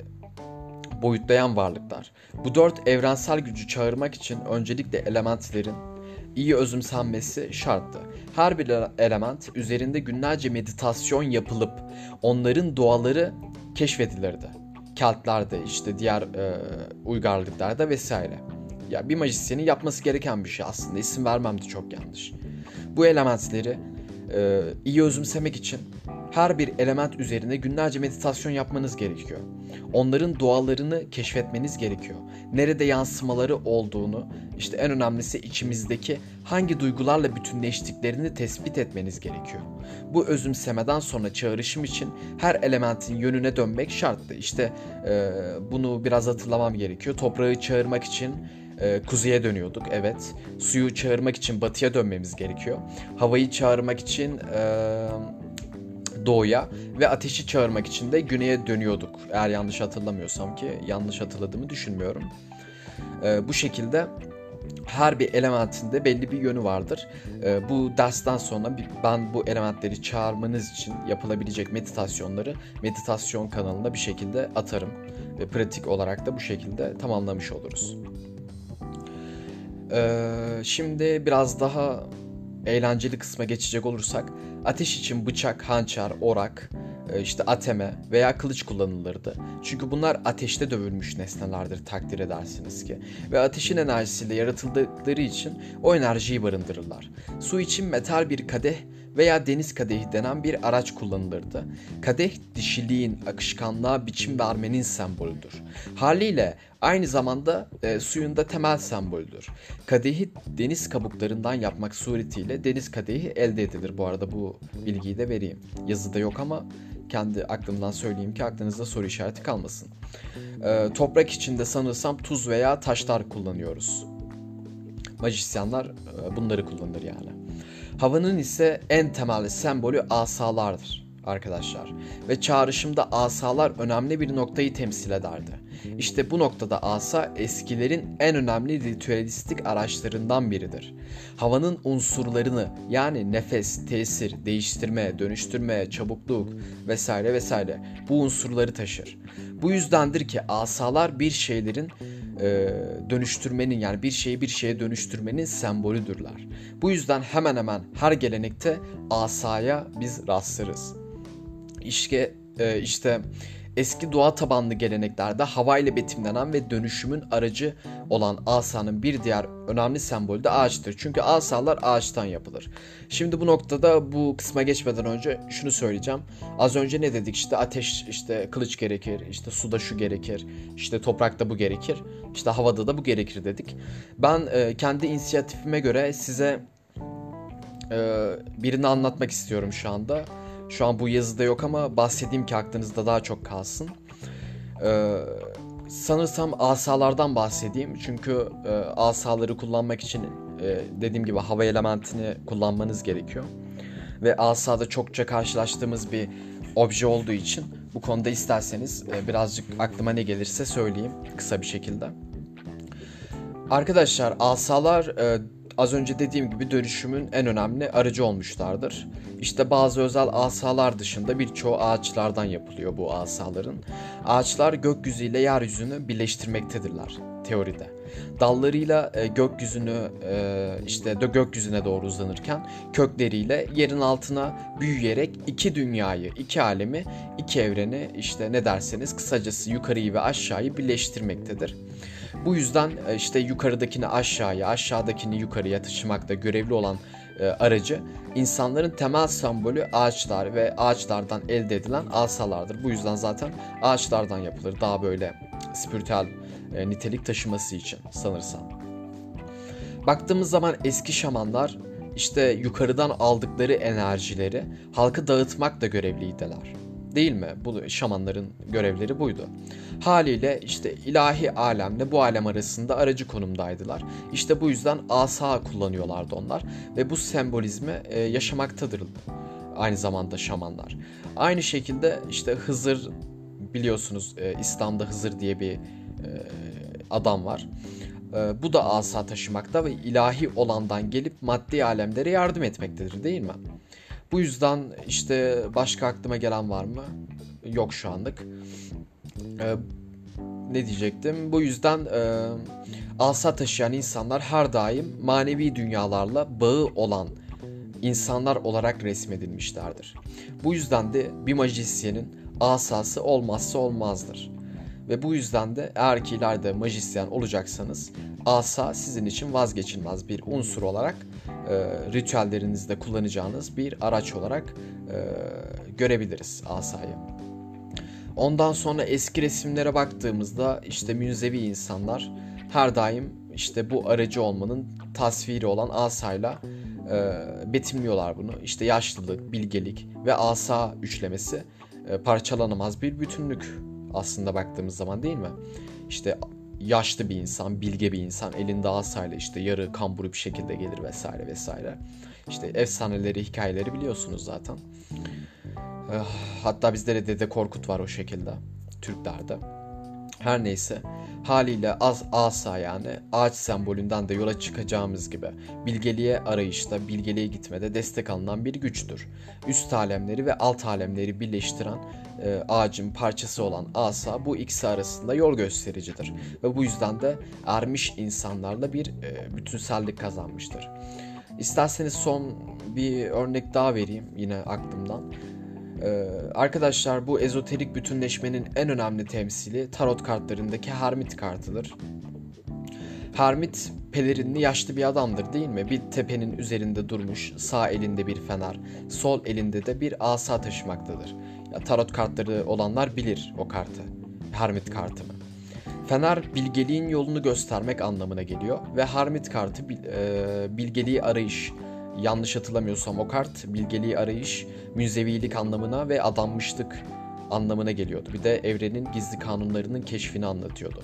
boyutlayan varlıklar. Bu dört evrensel gücü çağırmak için öncelikle elementlerin iyi özümsenmesi şarttı. Her bir element üzerinde günlerce meditasyon yapılıp onların doğaları keşfedilirdi. Keltlerde işte diğer e, uygarlıklarda vesaire. Ya bir majisyenin yapması gereken bir şey aslında. İsim vermem de çok yanlış. Bu elementleri e, iyi özümsemek için her bir element üzerine günlerce meditasyon yapmanız gerekiyor. Onların doğalarını keşfetmeniz gerekiyor. Nerede yansımaları olduğunu, işte en önemlisi içimizdeki hangi duygularla bütünleştiklerini tespit etmeniz gerekiyor. Bu özümsemeden sonra çağrışım için her elementin yönüne dönmek şarttı. İşte e, bunu biraz hatırlamam gerekiyor. Toprağı çağırmak için e, kuzeye dönüyorduk evet. Suyu çağırmak için batıya dönmemiz gerekiyor. Havayı çağırmak için e, doğuya ve ateşi çağırmak için de güneye dönüyorduk. Eğer yanlış hatırlamıyorsam ki yanlış hatırladığımı düşünmüyorum. E, bu şekilde her bir elementinde belli bir yönü vardır. E, bu dersten sonra ben bu elementleri çağırmanız için yapılabilecek meditasyonları meditasyon kanalında bir şekilde atarım. Ve pratik olarak da bu şekilde tamamlamış oluruz. Ee, şimdi biraz daha eğlenceli kısma geçecek olursak ateş için bıçak, hançer, orak, e, işte ateme veya kılıç kullanılırdı. Çünkü bunlar ateşte dövülmüş nesnelerdir takdir edersiniz ki. Ve ateşin enerjisiyle yaratıldıkları için o enerjiyi barındırırlar. Su için metal bir kadeh veya deniz kadehi denen bir araç kullanılırdı. Kadeh dişiliğin, akışkanlığa biçim vermenin sembolüdür. Haliyle aynı zamanda e, suyun da temel sembolüdür. Kadehi deniz kabuklarından yapmak suretiyle deniz kadehi elde edilir. Bu arada bu bilgiyi de vereyim. Yazıda yok ama kendi aklımdan söyleyeyim ki aklınızda soru işareti kalmasın. E, toprak içinde sanırsam tuz veya taşlar kullanıyoruz. Majisyenler e, bunları kullanır yani. Havanın ise en temel sembolü asalardır arkadaşlar. Ve çağrışımda asalar önemli bir noktayı temsil ederdi. İşte bu noktada asa eskilerin en önemli ritüelistik araçlarından biridir. Havanın unsurlarını yani nefes, tesir, değiştirme, dönüştürme, çabukluk vesaire vesaire bu unsurları taşır. Bu yüzdendir ki asalar bir şeylerin e, dönüştürmenin yani bir şeyi bir şeye dönüştürmenin sembolüdürler. Bu yüzden hemen hemen her gelenekte asaya biz rastlarız. İşte, e, işte Eski doğa tabanlı geleneklerde havayla betimlenen ve dönüşümün aracı olan asanın bir diğer önemli sembolü de ağaçtır. Çünkü asalar ağaçtan yapılır. Şimdi bu noktada bu kısma geçmeden önce şunu söyleyeceğim. Az önce ne dedik işte ateş işte kılıç gerekir, işte suda şu gerekir, işte toprakta bu gerekir, işte havada da bu gerekir dedik. Ben e, kendi inisiyatifime göre size e, birini anlatmak istiyorum şu anda. Şu an bu yazıda yok ama bahsedeyim ki aklınızda daha çok kalsın. Ee, sanırsam asalardan bahsedeyim. Çünkü e, asaları kullanmak için e, dediğim gibi hava elementini kullanmanız gerekiyor. Ve asada çokça karşılaştığımız bir obje olduğu için bu konuda isterseniz e, birazcık aklıma ne gelirse söyleyeyim kısa bir şekilde. Arkadaşlar asalar e, az önce dediğim gibi dönüşümün en önemli aracı olmuşlardır. İşte bazı özel asalar dışında birçoğu ağaçlardan yapılıyor bu asaların. Ağaçlar gökyüzüyle yeryüzünü birleştirmektedirler teoride. Dallarıyla e, gökyüzünü e, işte de gökyüzüne doğru uzanırken kökleriyle yerin altına büyüyerek iki dünyayı, iki alemi, iki evreni işte ne derseniz kısacası yukarıyı ve aşağıyı birleştirmektedir. Bu yüzden e, işte yukarıdakini aşağıya, aşağıdakini yukarıya taşımakta görevli olan e, aracı insanların temel sembolü ağaçlar ve ağaçlardan elde edilen asalardır. Bu yüzden zaten ağaçlardan yapılır. Daha böyle spiritüel e, nitelik taşıması için sanırsam. Baktığımız zaman eski şamanlar işte yukarıdan aldıkları enerjileri halkı dağıtmakla görevliydiler. Değil mi? Bu şamanların görevleri buydu. Haliyle işte ilahi alemle bu alem arasında aracı konumdaydılar. İşte bu yüzden asa kullanıyorlardı onlar ve bu sembolizmi e, yaşamaktadır aynı zamanda şamanlar. Aynı şekilde işte Hızır biliyorsunuz e, İslam'da Hızır diye bir e, adam var. E, bu da asa taşımakta ve ilahi olandan gelip maddi alemlere yardım etmektedir değil mi? Bu yüzden işte başka aklıma gelen var mı? Yok şu anlık. Ee, ne diyecektim? Bu yüzden e, asa taşıyan insanlar her daim manevi dünyalarla bağı olan insanlar olarak resmedilmişlerdir. Bu yüzden de bir majisyenin asası olmazsa olmazdır. Ve bu yüzden de eğer ki ileride majisyen olacaksanız asa sizin için vazgeçilmez bir unsur olarak e, ritüellerinizde kullanacağınız bir araç olarak e, görebiliriz asayı. Ondan sonra eski resimlere baktığımızda işte münzevi insanlar her daim işte bu aracı olmanın tasviri olan asayla e, betimliyorlar bunu. İşte yaşlılık, bilgelik ve asa üçlemesi e, parçalanamaz bir bütünlük aslında baktığımız zaman değil mi? İşte yaşlı bir insan, bilge bir insan elinde asayla işte yarı kamburu bir şekilde gelir vesaire vesaire. İşte efsaneleri, hikayeleri biliyorsunuz zaten. Eh, hatta bizde de Dede Korkut var o şekilde Türklerde. Her neyse haliyle az asa yani ağaç sembolünden de yola çıkacağımız gibi bilgeliğe arayışta, bilgeliğe gitmede destek alınan bir güçtür. Üst alemleri ve alt alemleri birleştiren e, ağacın parçası olan asa bu ikisi arasında yol göstericidir. Ve bu yüzden de ermiş insanlarla bir e, bütünsellik kazanmıştır. İsterseniz son bir örnek daha vereyim yine aklımdan. Ee, arkadaşlar bu ezoterik bütünleşmenin en önemli temsili tarot kartlarındaki Hermit kartıdır. Hermit pelerinli yaşlı bir adamdır değil mi? Bir tepenin üzerinde durmuş, sağ elinde bir fener, sol elinde de bir asa taşımaktadır. Tarot kartları olanlar bilir o kartı. Hermit kartını. Fener bilgeliğin yolunu göstermek anlamına geliyor ve Hermit kartı e, bilgeliği arayış, yanlış hatırlamıyorsam o kart bilgeliği arayış, müzevilik anlamına ve adanmışlık anlamına geliyordu. Bir de evrenin gizli kanunlarının keşfini anlatıyordu.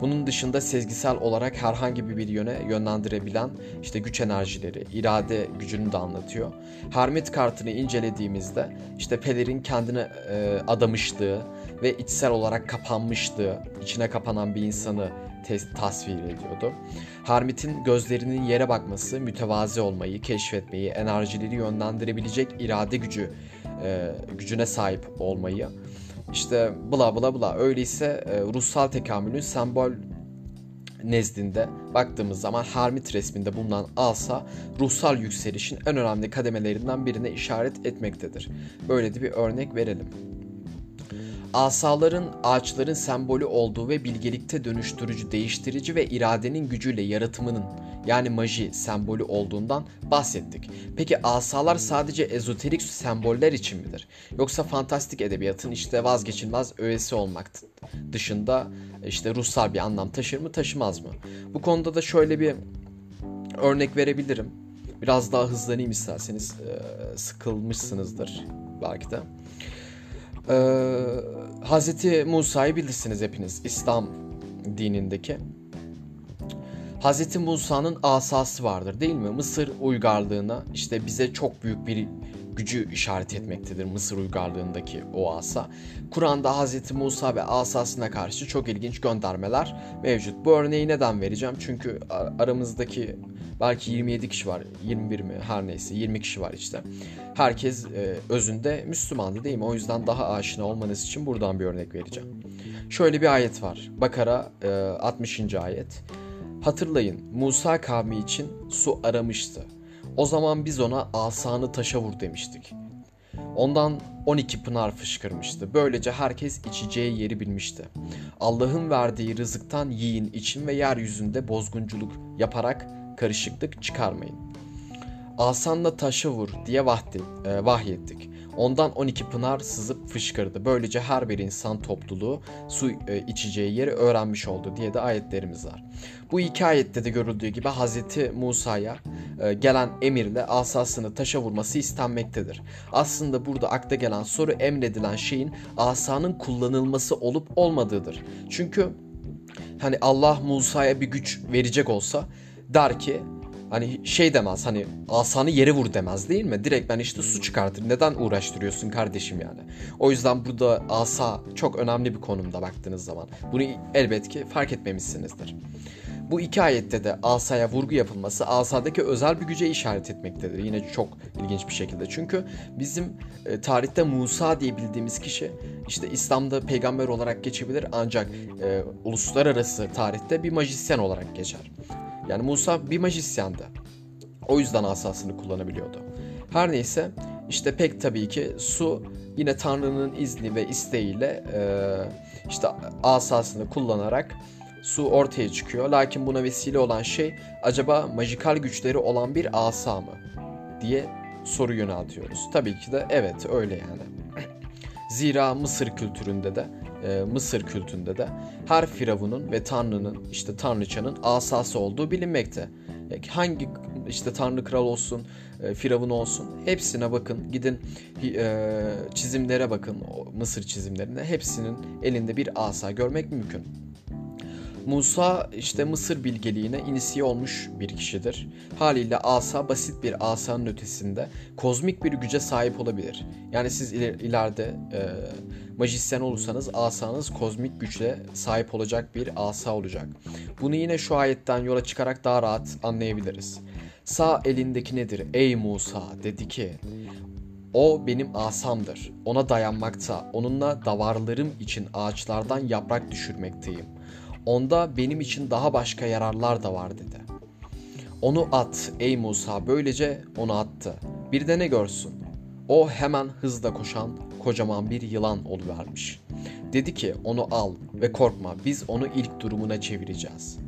Bunun dışında sezgisel olarak herhangi bir yöne yönlendirebilen işte güç enerjileri, irade gücünü de anlatıyor. Hermit kartını incelediğimizde işte Peler'in kendine e, adamışlığı ve içsel olarak kapanmışlığı, içine kapanan bir insanı tasvir ediyordu. Hermit'in gözlerinin yere bakması, mütevazi olmayı, keşfetmeyi, enerjileri yönlendirebilecek irade gücü e, gücüne sahip olmayı, işte bla bla bla öyleyse e, ruhsal tekamülün sembol nezdinde baktığımız zaman Hermit resminde bulunan asa ruhsal yükselişin en önemli kademelerinden birine işaret etmektedir. Böyle de bir örnek verelim. Asaların ağaçların sembolü olduğu ve bilgelikte dönüştürücü, değiştirici ve iradenin gücüyle yaratımının yani maji sembolü olduğundan bahsettik. Peki asalar sadece ezoterik semboller için midir? Yoksa fantastik edebiyatın işte vazgeçilmez öğesi olmak dışında işte ruhsal bir anlam taşır mı taşımaz mı? Bu konuda da şöyle bir örnek verebilirim. Biraz daha hızlanayım isterseniz sıkılmışsınızdır belki de. Ee, Hazreti Musa'yı bilirsiniz hepiniz İslam dinindeki. Hazreti Musa'nın asası vardır değil mi? Mısır uygarlığına işte bize çok büyük bir gücü işaret etmektedir Mısır uygarlığındaki o asa. Kur'an'da Hazreti Musa ve asasına karşı çok ilginç göndermeler mevcut. Bu örneği neden vereceğim? Çünkü aramızdaki belki 27 kişi var, 21 mi her neyse 20 kişi var işte. Herkes e, özünde Müslümandı değil mi? O yüzden daha aşina olmanız için buradan bir örnek vereceğim. Şöyle bir ayet var. Bakara e, 60. ayet. Hatırlayın Musa kavmi için su aramıştı. O zaman biz ona asanı taşa vur demiştik. Ondan 12 pınar fışkırmıştı. Böylece herkes içeceği yeri bilmişti. Allah'ın verdiği rızıktan yiyin için ve yeryüzünde bozgunculuk yaparak karışıklık çıkarmayın. Asanla taşı vur diye vahdi, e, vahyettik. Ondan 12 pınar sızıp fışkırdı. Böylece her bir insan topluluğu su e, içeceği yeri öğrenmiş oldu diye de ayetlerimiz var. Bu iki ayette de görüldüğü gibi Hazreti Musa'ya e, gelen emirle asasını taşa vurması istenmektedir. Aslında burada akla gelen soru emredilen şeyin asanın kullanılması olup olmadığıdır. Çünkü hani Allah Musa'ya bir güç verecek olsa der ki hani şey demez hani asanı yere vur demez değil mi? Direkt ben işte su çıkartır. Neden uğraştırıyorsun kardeşim yani? O yüzden burada asa çok önemli bir konumda baktığınız zaman. Bunu elbet ki fark etmemişsinizdir. Bu iki ayette de asaya vurgu yapılması asadaki özel bir güce işaret etmektedir. Yine çok ilginç bir şekilde. Çünkü bizim e, tarihte Musa diye bildiğimiz kişi işte İslam'da peygamber olarak geçebilir ancak e, uluslararası tarihte bir majisyen olarak geçer. Yani Musa bir majisyendi. O yüzden asasını kullanabiliyordu. Her neyse işte pek tabii ki su yine Tanrı'nın izni ve isteğiyle e, işte asasını kullanarak su ortaya çıkıyor. Lakin buna vesile olan şey acaba majikal güçleri olan bir asa mı diye soru yöneltiyoruz. Tabii ki de evet öyle yani. *clears throat* Zira Mısır kültüründe de e, Mısır kültünde de her firavunun ve tanrının işte tanrıçanın asası olduğu bilinmekte. E, hangi işte tanrı kral olsun, e, firavun olsun hepsine bakın. Gidin e, çizimlere bakın Mısır çizimlerine. Hepsinin elinde bir asa görmek mümkün. Musa işte Mısır bilgeliğine inisiye olmuş bir kişidir. Haliyle asa basit bir asanın ötesinde kozmik bir güce sahip olabilir. Yani siz iler- ileride e, majisyen olursanız asanız kozmik güçle sahip olacak bir asa olacak. Bunu yine şu ayetten yola çıkarak daha rahat anlayabiliriz. Sağ elindeki nedir ey Musa dedi ki o benim asamdır. Ona dayanmakta, onunla davarlarım için ağaçlardan yaprak düşürmekteyim. Onda benim için daha başka yararlar da var dedi. Onu at ey Musa böylece onu attı. Bir de ne görsün? O hemen hızla koşan kocaman bir yılan oluvermiş. Dedi ki onu al ve korkma biz onu ilk durumuna çevireceğiz.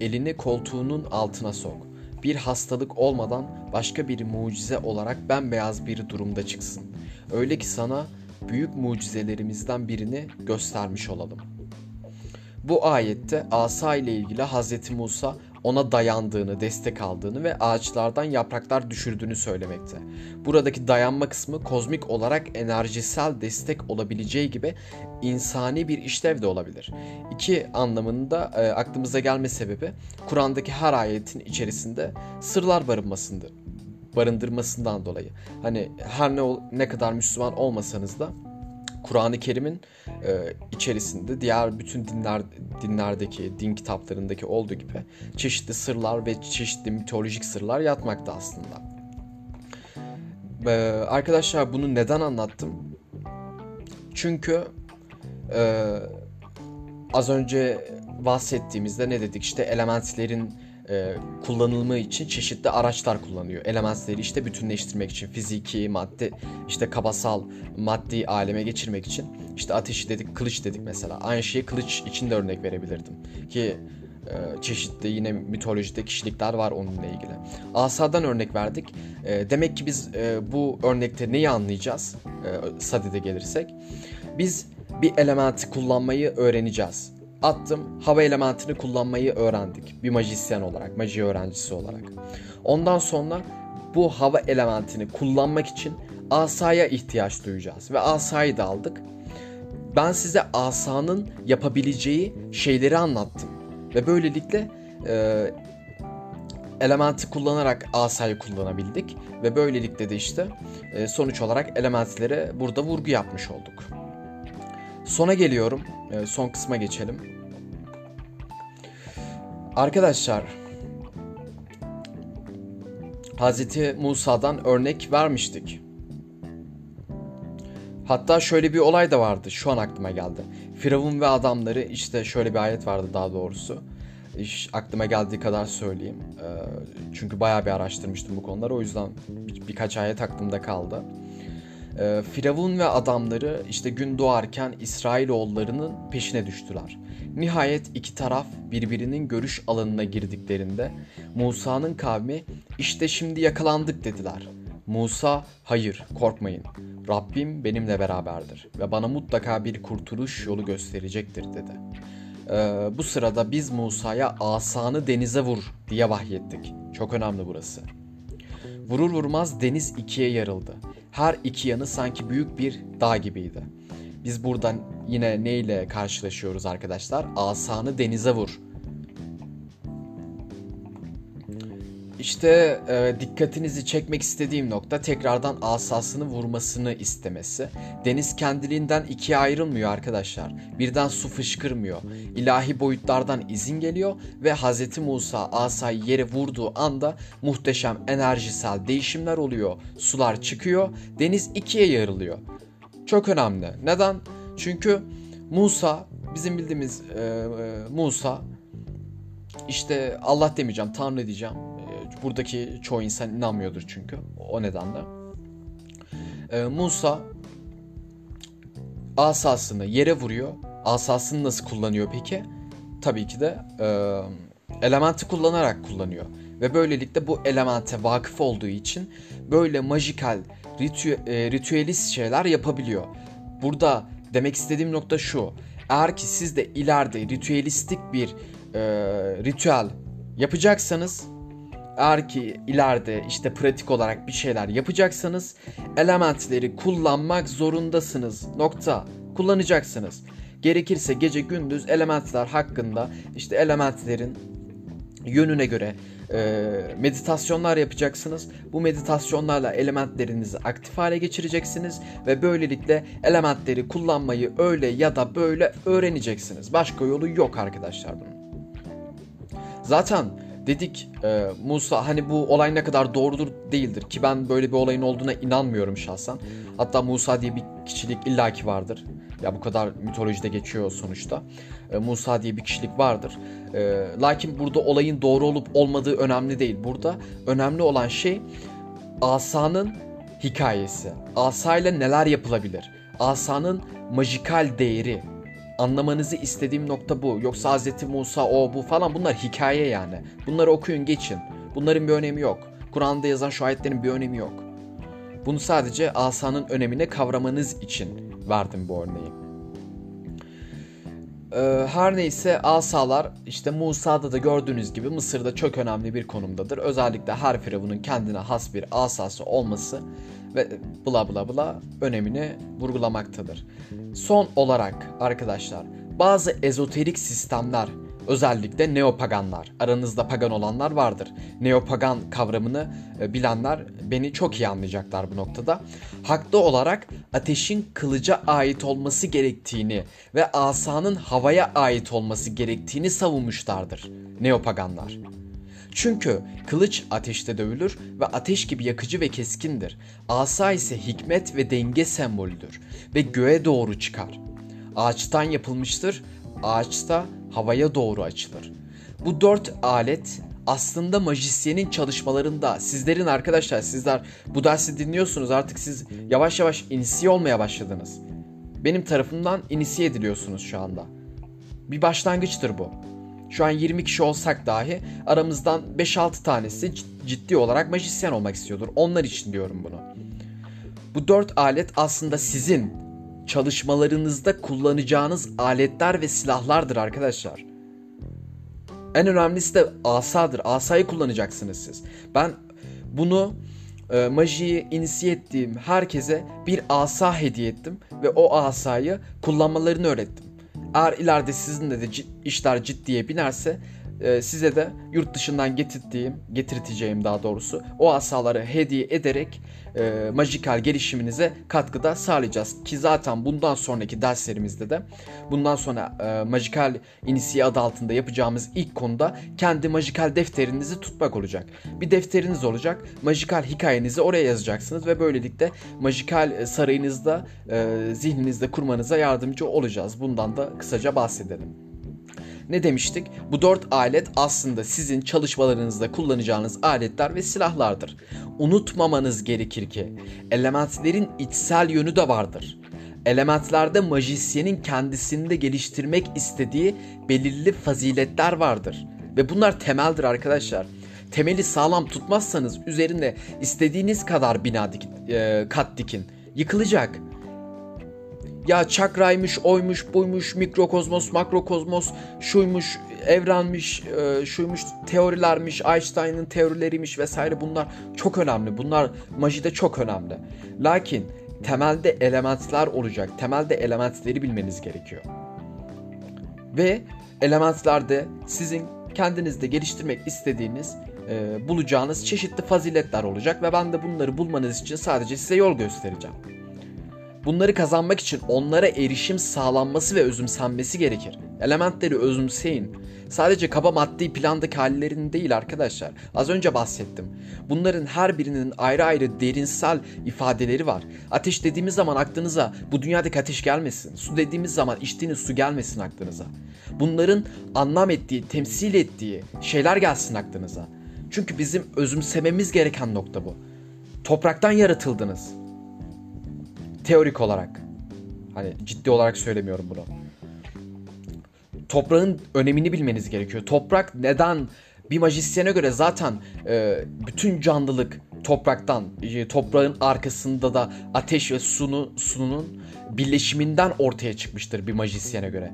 Elini koltuğunun altına sok. Bir hastalık olmadan başka bir mucize olarak bembeyaz bir durumda çıksın. Öyle ki sana büyük mucizelerimizden birini göstermiş olalım. Bu ayette asa ile ilgili Hz. Musa ona dayandığını, destek aldığını ve ağaçlardan yapraklar düşürdüğünü söylemekte. Buradaki dayanma kısmı kozmik olarak enerjisel destek olabileceği gibi insani bir işlev de olabilir. İki anlamında e, aklımıza gelme sebebi Kur'an'daki her ayetin içerisinde sırlar barınmasındır barındırmasından dolayı. Hani her ne ne kadar Müslüman olmasanız da Kur'an-ı Kerim'in e, içerisinde diğer bütün dinler dinlerdeki, din kitaplarındaki olduğu gibi çeşitli sırlar ve çeşitli mitolojik sırlar yatmakta aslında. E, arkadaşlar bunu neden anlattım? Çünkü e, az önce bahsettiğimizde ne dedik işte elementlerin e, kullanılma için çeşitli araçlar kullanıyor. Elementleri işte bütünleştirmek için fiziki, madde, işte kabasal, maddi aleme geçirmek için. işte ateşi dedik, kılıç dedik mesela. Aynı şeyi kılıç için de örnek verebilirdim. Ki e, çeşitli yine mitolojide kişilikler var onunla ilgili. Asa'dan örnek verdik. E, demek ki biz e, bu örnekte neyi anlayacağız? E, Sadede gelirsek. Biz bir elementi kullanmayı öğreneceğiz attım. Hava elementini kullanmayı öğrendik. Bir majisyen olarak, maji öğrencisi olarak. Ondan sonra bu hava elementini kullanmak için asaya ihtiyaç duyacağız. Ve asayı da aldık. Ben size asanın yapabileceği şeyleri anlattım. Ve böylelikle e, elementi kullanarak asayı kullanabildik. Ve böylelikle de işte e, sonuç olarak elementlere burada vurgu yapmış olduk. Sona geliyorum. E, son kısma geçelim. Arkadaşlar Hazreti Musa'dan örnek vermiştik. Hatta şöyle bir olay da vardı. Şu an aklıma geldi. Firavun ve adamları işte şöyle bir ayet vardı daha doğrusu. İş, aklıma geldiği kadar söyleyeyim. Ee, çünkü bayağı bir araştırmıştım bu konuları. O yüzden bir, birkaç ayet aklımda kaldı. Ee, Firavun ve adamları işte gün doğarken İsrailoğullarının peşine düştüler. Nihayet iki taraf birbirinin görüş alanına girdiklerinde Musa'nın kavmi işte şimdi yakalandık dediler. Musa hayır korkmayın Rabbim benimle beraberdir ve bana mutlaka bir kurtuluş yolu gösterecektir dedi. Ee, bu sırada biz Musa'ya asanı denize vur diye vahyettik. Çok önemli burası. Vurur vurmaz deniz ikiye yarıldı. Her iki yanı sanki büyük bir dağ gibiydi. Biz buradan yine neyle karşılaşıyoruz arkadaşlar? Asanı denize vur. İşte e, dikkatinizi çekmek istediğim nokta tekrardan asasını vurmasını istemesi. Deniz kendiliğinden ikiye ayrılmıyor arkadaşlar. Birden su fışkırmıyor. İlahi boyutlardan izin geliyor ve Hz. Musa asayı yere vurduğu anda muhteşem enerjisel değişimler oluyor. Sular çıkıyor, deniz ikiye yarılıyor. Çok önemli. Neden? Çünkü Musa, bizim bildiğimiz e, e, Musa, işte Allah demeyeceğim, Tanrı diyeceğim. E, buradaki çoğu insan inanmıyordur çünkü. O nedenle. E, Musa asasını yere vuruyor. Asasını nasıl kullanıyor peki? tabii ki de e, elementi kullanarak kullanıyor. Ve böylelikle bu elemente vakıf olduğu için böyle majikal, ritü, e, ritüelist şeyler yapabiliyor. Burada demek istediğim nokta şu. Eğer ki siz de ileride ritüelistik bir e, ritüel yapacaksanız eğer ki ileride işte pratik olarak bir şeyler yapacaksanız elementleri kullanmak zorundasınız. Nokta. Kullanacaksınız. Gerekirse gece gündüz elementler hakkında işte elementlerin yönüne göre e, meditasyonlar yapacaksınız. Bu meditasyonlarla elementlerinizi aktif hale geçireceksiniz ve böylelikle elementleri kullanmayı öyle ya da böyle öğreneceksiniz. Başka yolu yok arkadaşlar bunun. Zaten dedik e, Musa hani bu olay ne kadar doğrudur değildir ki ben böyle bir olayın olduğuna inanmıyorum şahsen. Hatta Musa diye bir kişilik illaki vardır. Ya bu kadar mitolojide geçiyor sonuçta. E, Musa diye bir kişilik vardır. E, lakin burada olayın doğru olup olmadığı önemli değil. Burada önemli olan şey asanın hikayesi. Asayla neler yapılabilir? Asanın majikal değeri. Anlamanızı istediğim nokta bu. Yoksa Hz. Musa o bu falan bunlar hikaye yani. Bunları okuyun geçin. Bunların bir önemi yok. Kur'an'da yazan şu ayetlerin bir önemi yok. Bunu sadece asanın önemini kavramanız için verdim bu örneği. Ee, her neyse asalar işte Musa'da da gördüğünüz gibi Mısır'da çok önemli bir konumdadır. Özellikle her firavunun kendine has bir asası olması ve bla bla bla önemini vurgulamaktadır. Son olarak arkadaşlar bazı ezoterik sistemler Özellikle neopaganlar. Aranızda pagan olanlar vardır. Neopagan kavramını e, bilenler beni çok iyi anlayacaklar bu noktada. Haklı olarak ateşin kılıca ait olması gerektiğini ve asanın havaya ait olması gerektiğini savunmuşlardır neopaganlar. Çünkü kılıç ateşte dövülür ve ateş gibi yakıcı ve keskindir. Asa ise hikmet ve denge sembolüdür ve göğe doğru çıkar. Ağaçtan yapılmıştır. Ağaçta havaya doğru açılır. Bu dört alet aslında majisyenin çalışmalarında sizlerin arkadaşlar sizler bu dersi dinliyorsunuz artık siz yavaş yavaş inisiye olmaya başladınız. Benim tarafımdan inisiye ediliyorsunuz şu anda. Bir başlangıçtır bu. Şu an 20 kişi olsak dahi aramızdan 5-6 tanesi ciddi olarak majisyen olmak istiyordur. Onlar için diyorum bunu. Bu dört alet aslında sizin çalışmalarınızda kullanacağınız aletler ve silahlardır arkadaşlar. En önemlisi de asadır. Asayı kullanacaksınız siz. Ben bunu e, majiyi inisiye ettiğim herkese bir asa hediye ettim ve o asayı kullanmalarını öğrettim. Eğer ileride sizin de, de işler ciddiye binerse e, size de yurt dışından getirdiğim, getirteceğim daha doğrusu o asaları hediye ederek e, majikal gelişiminize katkıda sağlayacağız. Ki zaten bundan sonraki derslerimizde de bundan sonra e, majikal inisiye adı altında yapacağımız ilk konuda kendi majikal defterinizi tutmak olacak. Bir defteriniz olacak. Majikal hikayenizi oraya yazacaksınız ve böylelikle majikal sarayınızda e, zihninizde kurmanıza yardımcı olacağız. Bundan da kısaca bahsedelim. Ne demiştik? Bu dört alet aslında sizin çalışmalarınızda kullanacağınız aletler ve silahlardır. Unutmamanız gerekir ki elementlerin içsel yönü de vardır. Elementlerde majisyenin kendisinde geliştirmek istediği belirli faziletler vardır. Ve bunlar temeldir arkadaşlar. Temeli sağlam tutmazsanız üzerinde istediğiniz kadar bina dikin, e, kat dikin. Yıkılacak ya çakraymış, oymuş, buymuş, mikrokozmos, makrokozmos, şuymuş, evrenmiş, e, şuymuş, teorilermiş, Einstein'ın teorileriymiş vesaire bunlar çok önemli. Bunlar majide çok önemli. Lakin temelde elementler olacak. Temelde elementleri bilmeniz gerekiyor. Ve elementlerde sizin kendinizde geliştirmek istediğiniz e, bulacağınız çeşitli faziletler olacak ve ben de bunları bulmanız için sadece size yol göstereceğim. Bunları kazanmak için onlara erişim sağlanması ve özümsenmesi gerekir. Elementleri özümseyin. Sadece kaba maddi plandaki hallerini değil arkadaşlar. Az önce bahsettim. Bunların her birinin ayrı ayrı derinsel ifadeleri var. Ateş dediğimiz zaman aklınıza bu dünyadaki ateş gelmesin. Su dediğimiz zaman içtiğiniz su gelmesin aklınıza. Bunların anlam ettiği, temsil ettiği şeyler gelsin aklınıza. Çünkü bizim özümsememiz gereken nokta bu. Topraktan yaratıldınız. Teorik olarak. Hani ciddi olarak söylemiyorum bunu. toprağın önemini bilmeniz gerekiyor. Toprak neden bir majisyene göre zaten e, bütün canlılık topraktan, e, toprağın arkasında da ateş ve sunu, sununun birleşiminden ortaya çıkmıştır bir majisyene göre.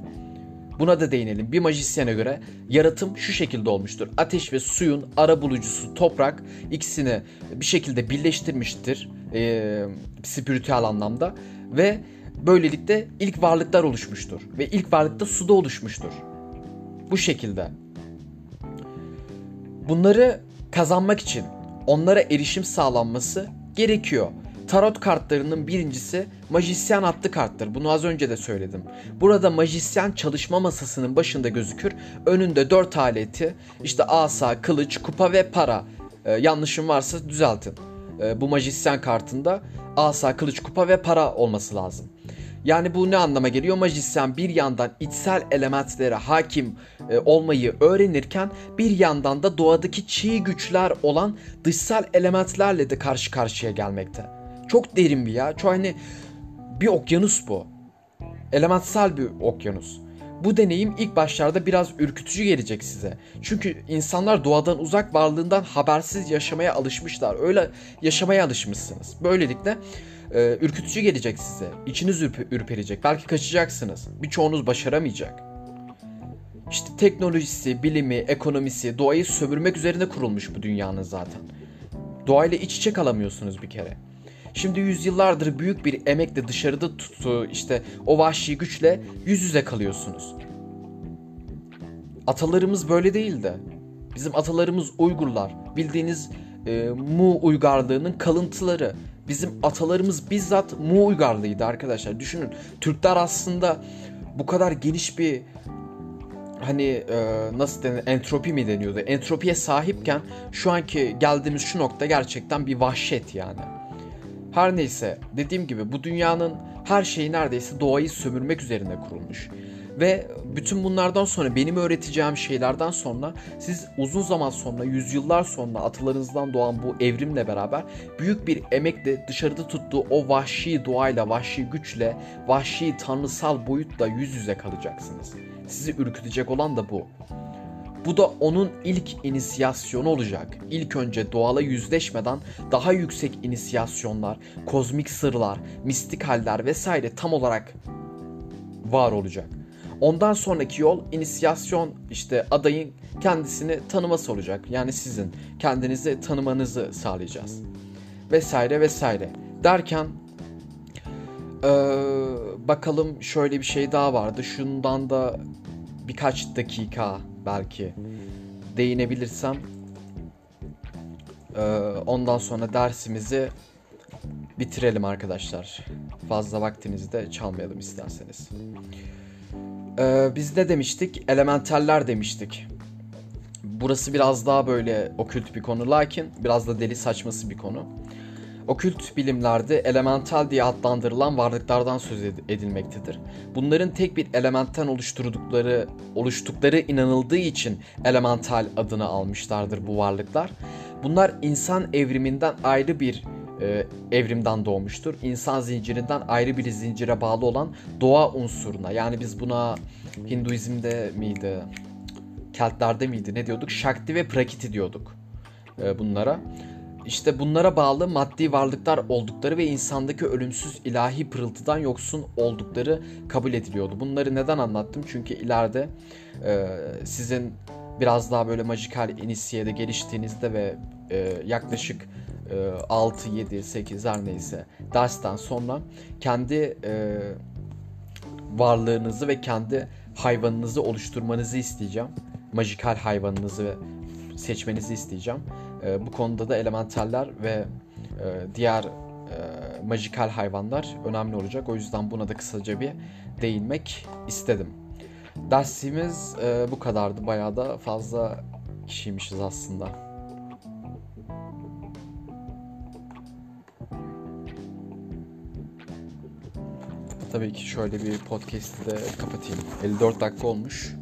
Buna da değinelim. Bir majisyene göre yaratım şu şekilde olmuştur. Ateş ve suyun ara bulucusu toprak ikisini bir şekilde birleştirmiştir e, spiritüel anlamda ve böylelikle ilk varlıklar oluşmuştur ve ilk varlık da suda oluşmuştur. Bu şekilde. Bunları kazanmak için onlara erişim sağlanması gerekiyor. Tarot kartlarının birincisi Majisyen adlı karttır. Bunu az önce de söyledim. Burada Majisyen çalışma masasının başında gözükür. Önünde dört aleti işte asa, kılıç, kupa ve para. Ee, yanlışım varsa düzeltin. Ee, bu Majisyen kartında asa, kılıç, kupa ve para olması lazım. Yani bu ne anlama geliyor? Majisyen bir yandan içsel elementlere hakim e, olmayı öğrenirken bir yandan da doğadaki çiğ güçler olan dışsal elementlerle de karşı karşıya gelmekte. Çok derin bir ya. Çok hani bir okyanus bu. Elementsel bir okyanus. Bu deneyim ilk başlarda biraz ürkütücü gelecek size. Çünkü insanlar doğadan uzak varlığından habersiz yaşamaya alışmışlar. Öyle yaşamaya alışmışsınız. Böylelikle e, ürkütücü gelecek size. İçiniz ürpe, ürperecek. Belki kaçacaksınız. Birçoğunuz başaramayacak. İşte teknolojisi, bilimi, ekonomisi, doğayı sömürmek üzerine kurulmuş bu dünyanın zaten. Doğayla iç içe kalamıyorsunuz bir kere. Şimdi yüzyıllardır büyük bir emekle dışarıda tuttuğu işte o vahşi güçle yüz yüze kalıyorsunuz. Atalarımız böyle değildi. Bizim atalarımız Uygurlar. Bildiğiniz e, Mu uygarlığının kalıntıları. Bizim atalarımız bizzat Mu uygarlığıydı arkadaşlar. Düşünün Türkler aslında bu kadar geniş bir hani e, nasıl denir entropi mi deniyordu? Entropiye sahipken şu anki geldiğimiz şu nokta gerçekten bir vahşet yani. Her neyse dediğim gibi bu dünyanın her şeyi neredeyse doğayı sömürmek üzerine kurulmuş. Ve bütün bunlardan sonra benim öğreteceğim şeylerden sonra siz uzun zaman sonra, yüzyıllar sonra atalarınızdan doğan bu evrimle beraber büyük bir emekle dışarıda tuttuğu o vahşi doğayla, vahşi güçle, vahşi tanrısal boyutla yüz yüze kalacaksınız. Sizi ürkütecek olan da bu. Bu da onun ilk inisiyasyonu olacak. İlk önce doğala yüzleşmeden daha yüksek inisiyasyonlar, kozmik sırlar, mistik haller vesaire tam olarak var olacak. Ondan sonraki yol inisiyasyon işte adayın kendisini tanıması olacak. Yani sizin kendinizi tanımanızı sağlayacağız. Vesaire vesaire. Derken ee, bakalım şöyle bir şey daha vardı. Şundan da birkaç dakika belki değinebilirsem ee, ondan sonra dersimizi bitirelim arkadaşlar. Fazla vaktinizi de çalmayalım isterseniz. Ee, biz ne demiştik? Elementaller demiştik. Burası biraz daha böyle okült bir konu lakin biraz da deli saçması bir konu. Okült bilimlerde elemental diye adlandırılan varlıklardan söz edilmektedir. Bunların tek bir elementten oluşturdukları, oluştukları inanıldığı için elemental adını almışlardır bu varlıklar. Bunlar insan evriminden ayrı bir e, evrimden doğmuştur. İnsan zincirinden ayrı bir zincire bağlı olan doğa unsuruna yani biz buna Hinduizm'de miydi, Keltlerde miydi ne diyorduk? Shakti ve Prakriti diyorduk e, bunlara. İşte bunlara bağlı maddi varlıklar oldukları ve insandaki ölümsüz ilahi pırıltıdan yoksun oldukları kabul ediliyordu. Bunları neden anlattım? Çünkü ileride e, sizin biraz daha böyle majikal inisiyede geliştiğinizde ve e, yaklaşık 6, 7, 8 her neyse dersten sonra kendi e, varlığınızı ve kendi hayvanınızı oluşturmanızı isteyeceğim. Majikal hayvanınızı seçmenizi isteyeceğim. E, bu konuda da elementaller ve e, diğer e, majikal hayvanlar önemli olacak. O yüzden buna da kısaca bir değinmek istedim. Dersimiz e, bu kadardı. Bayağı da fazla kişiymişiz aslında. Tabii ki şöyle bir podcast'i de kapatayım. 54 dakika olmuş.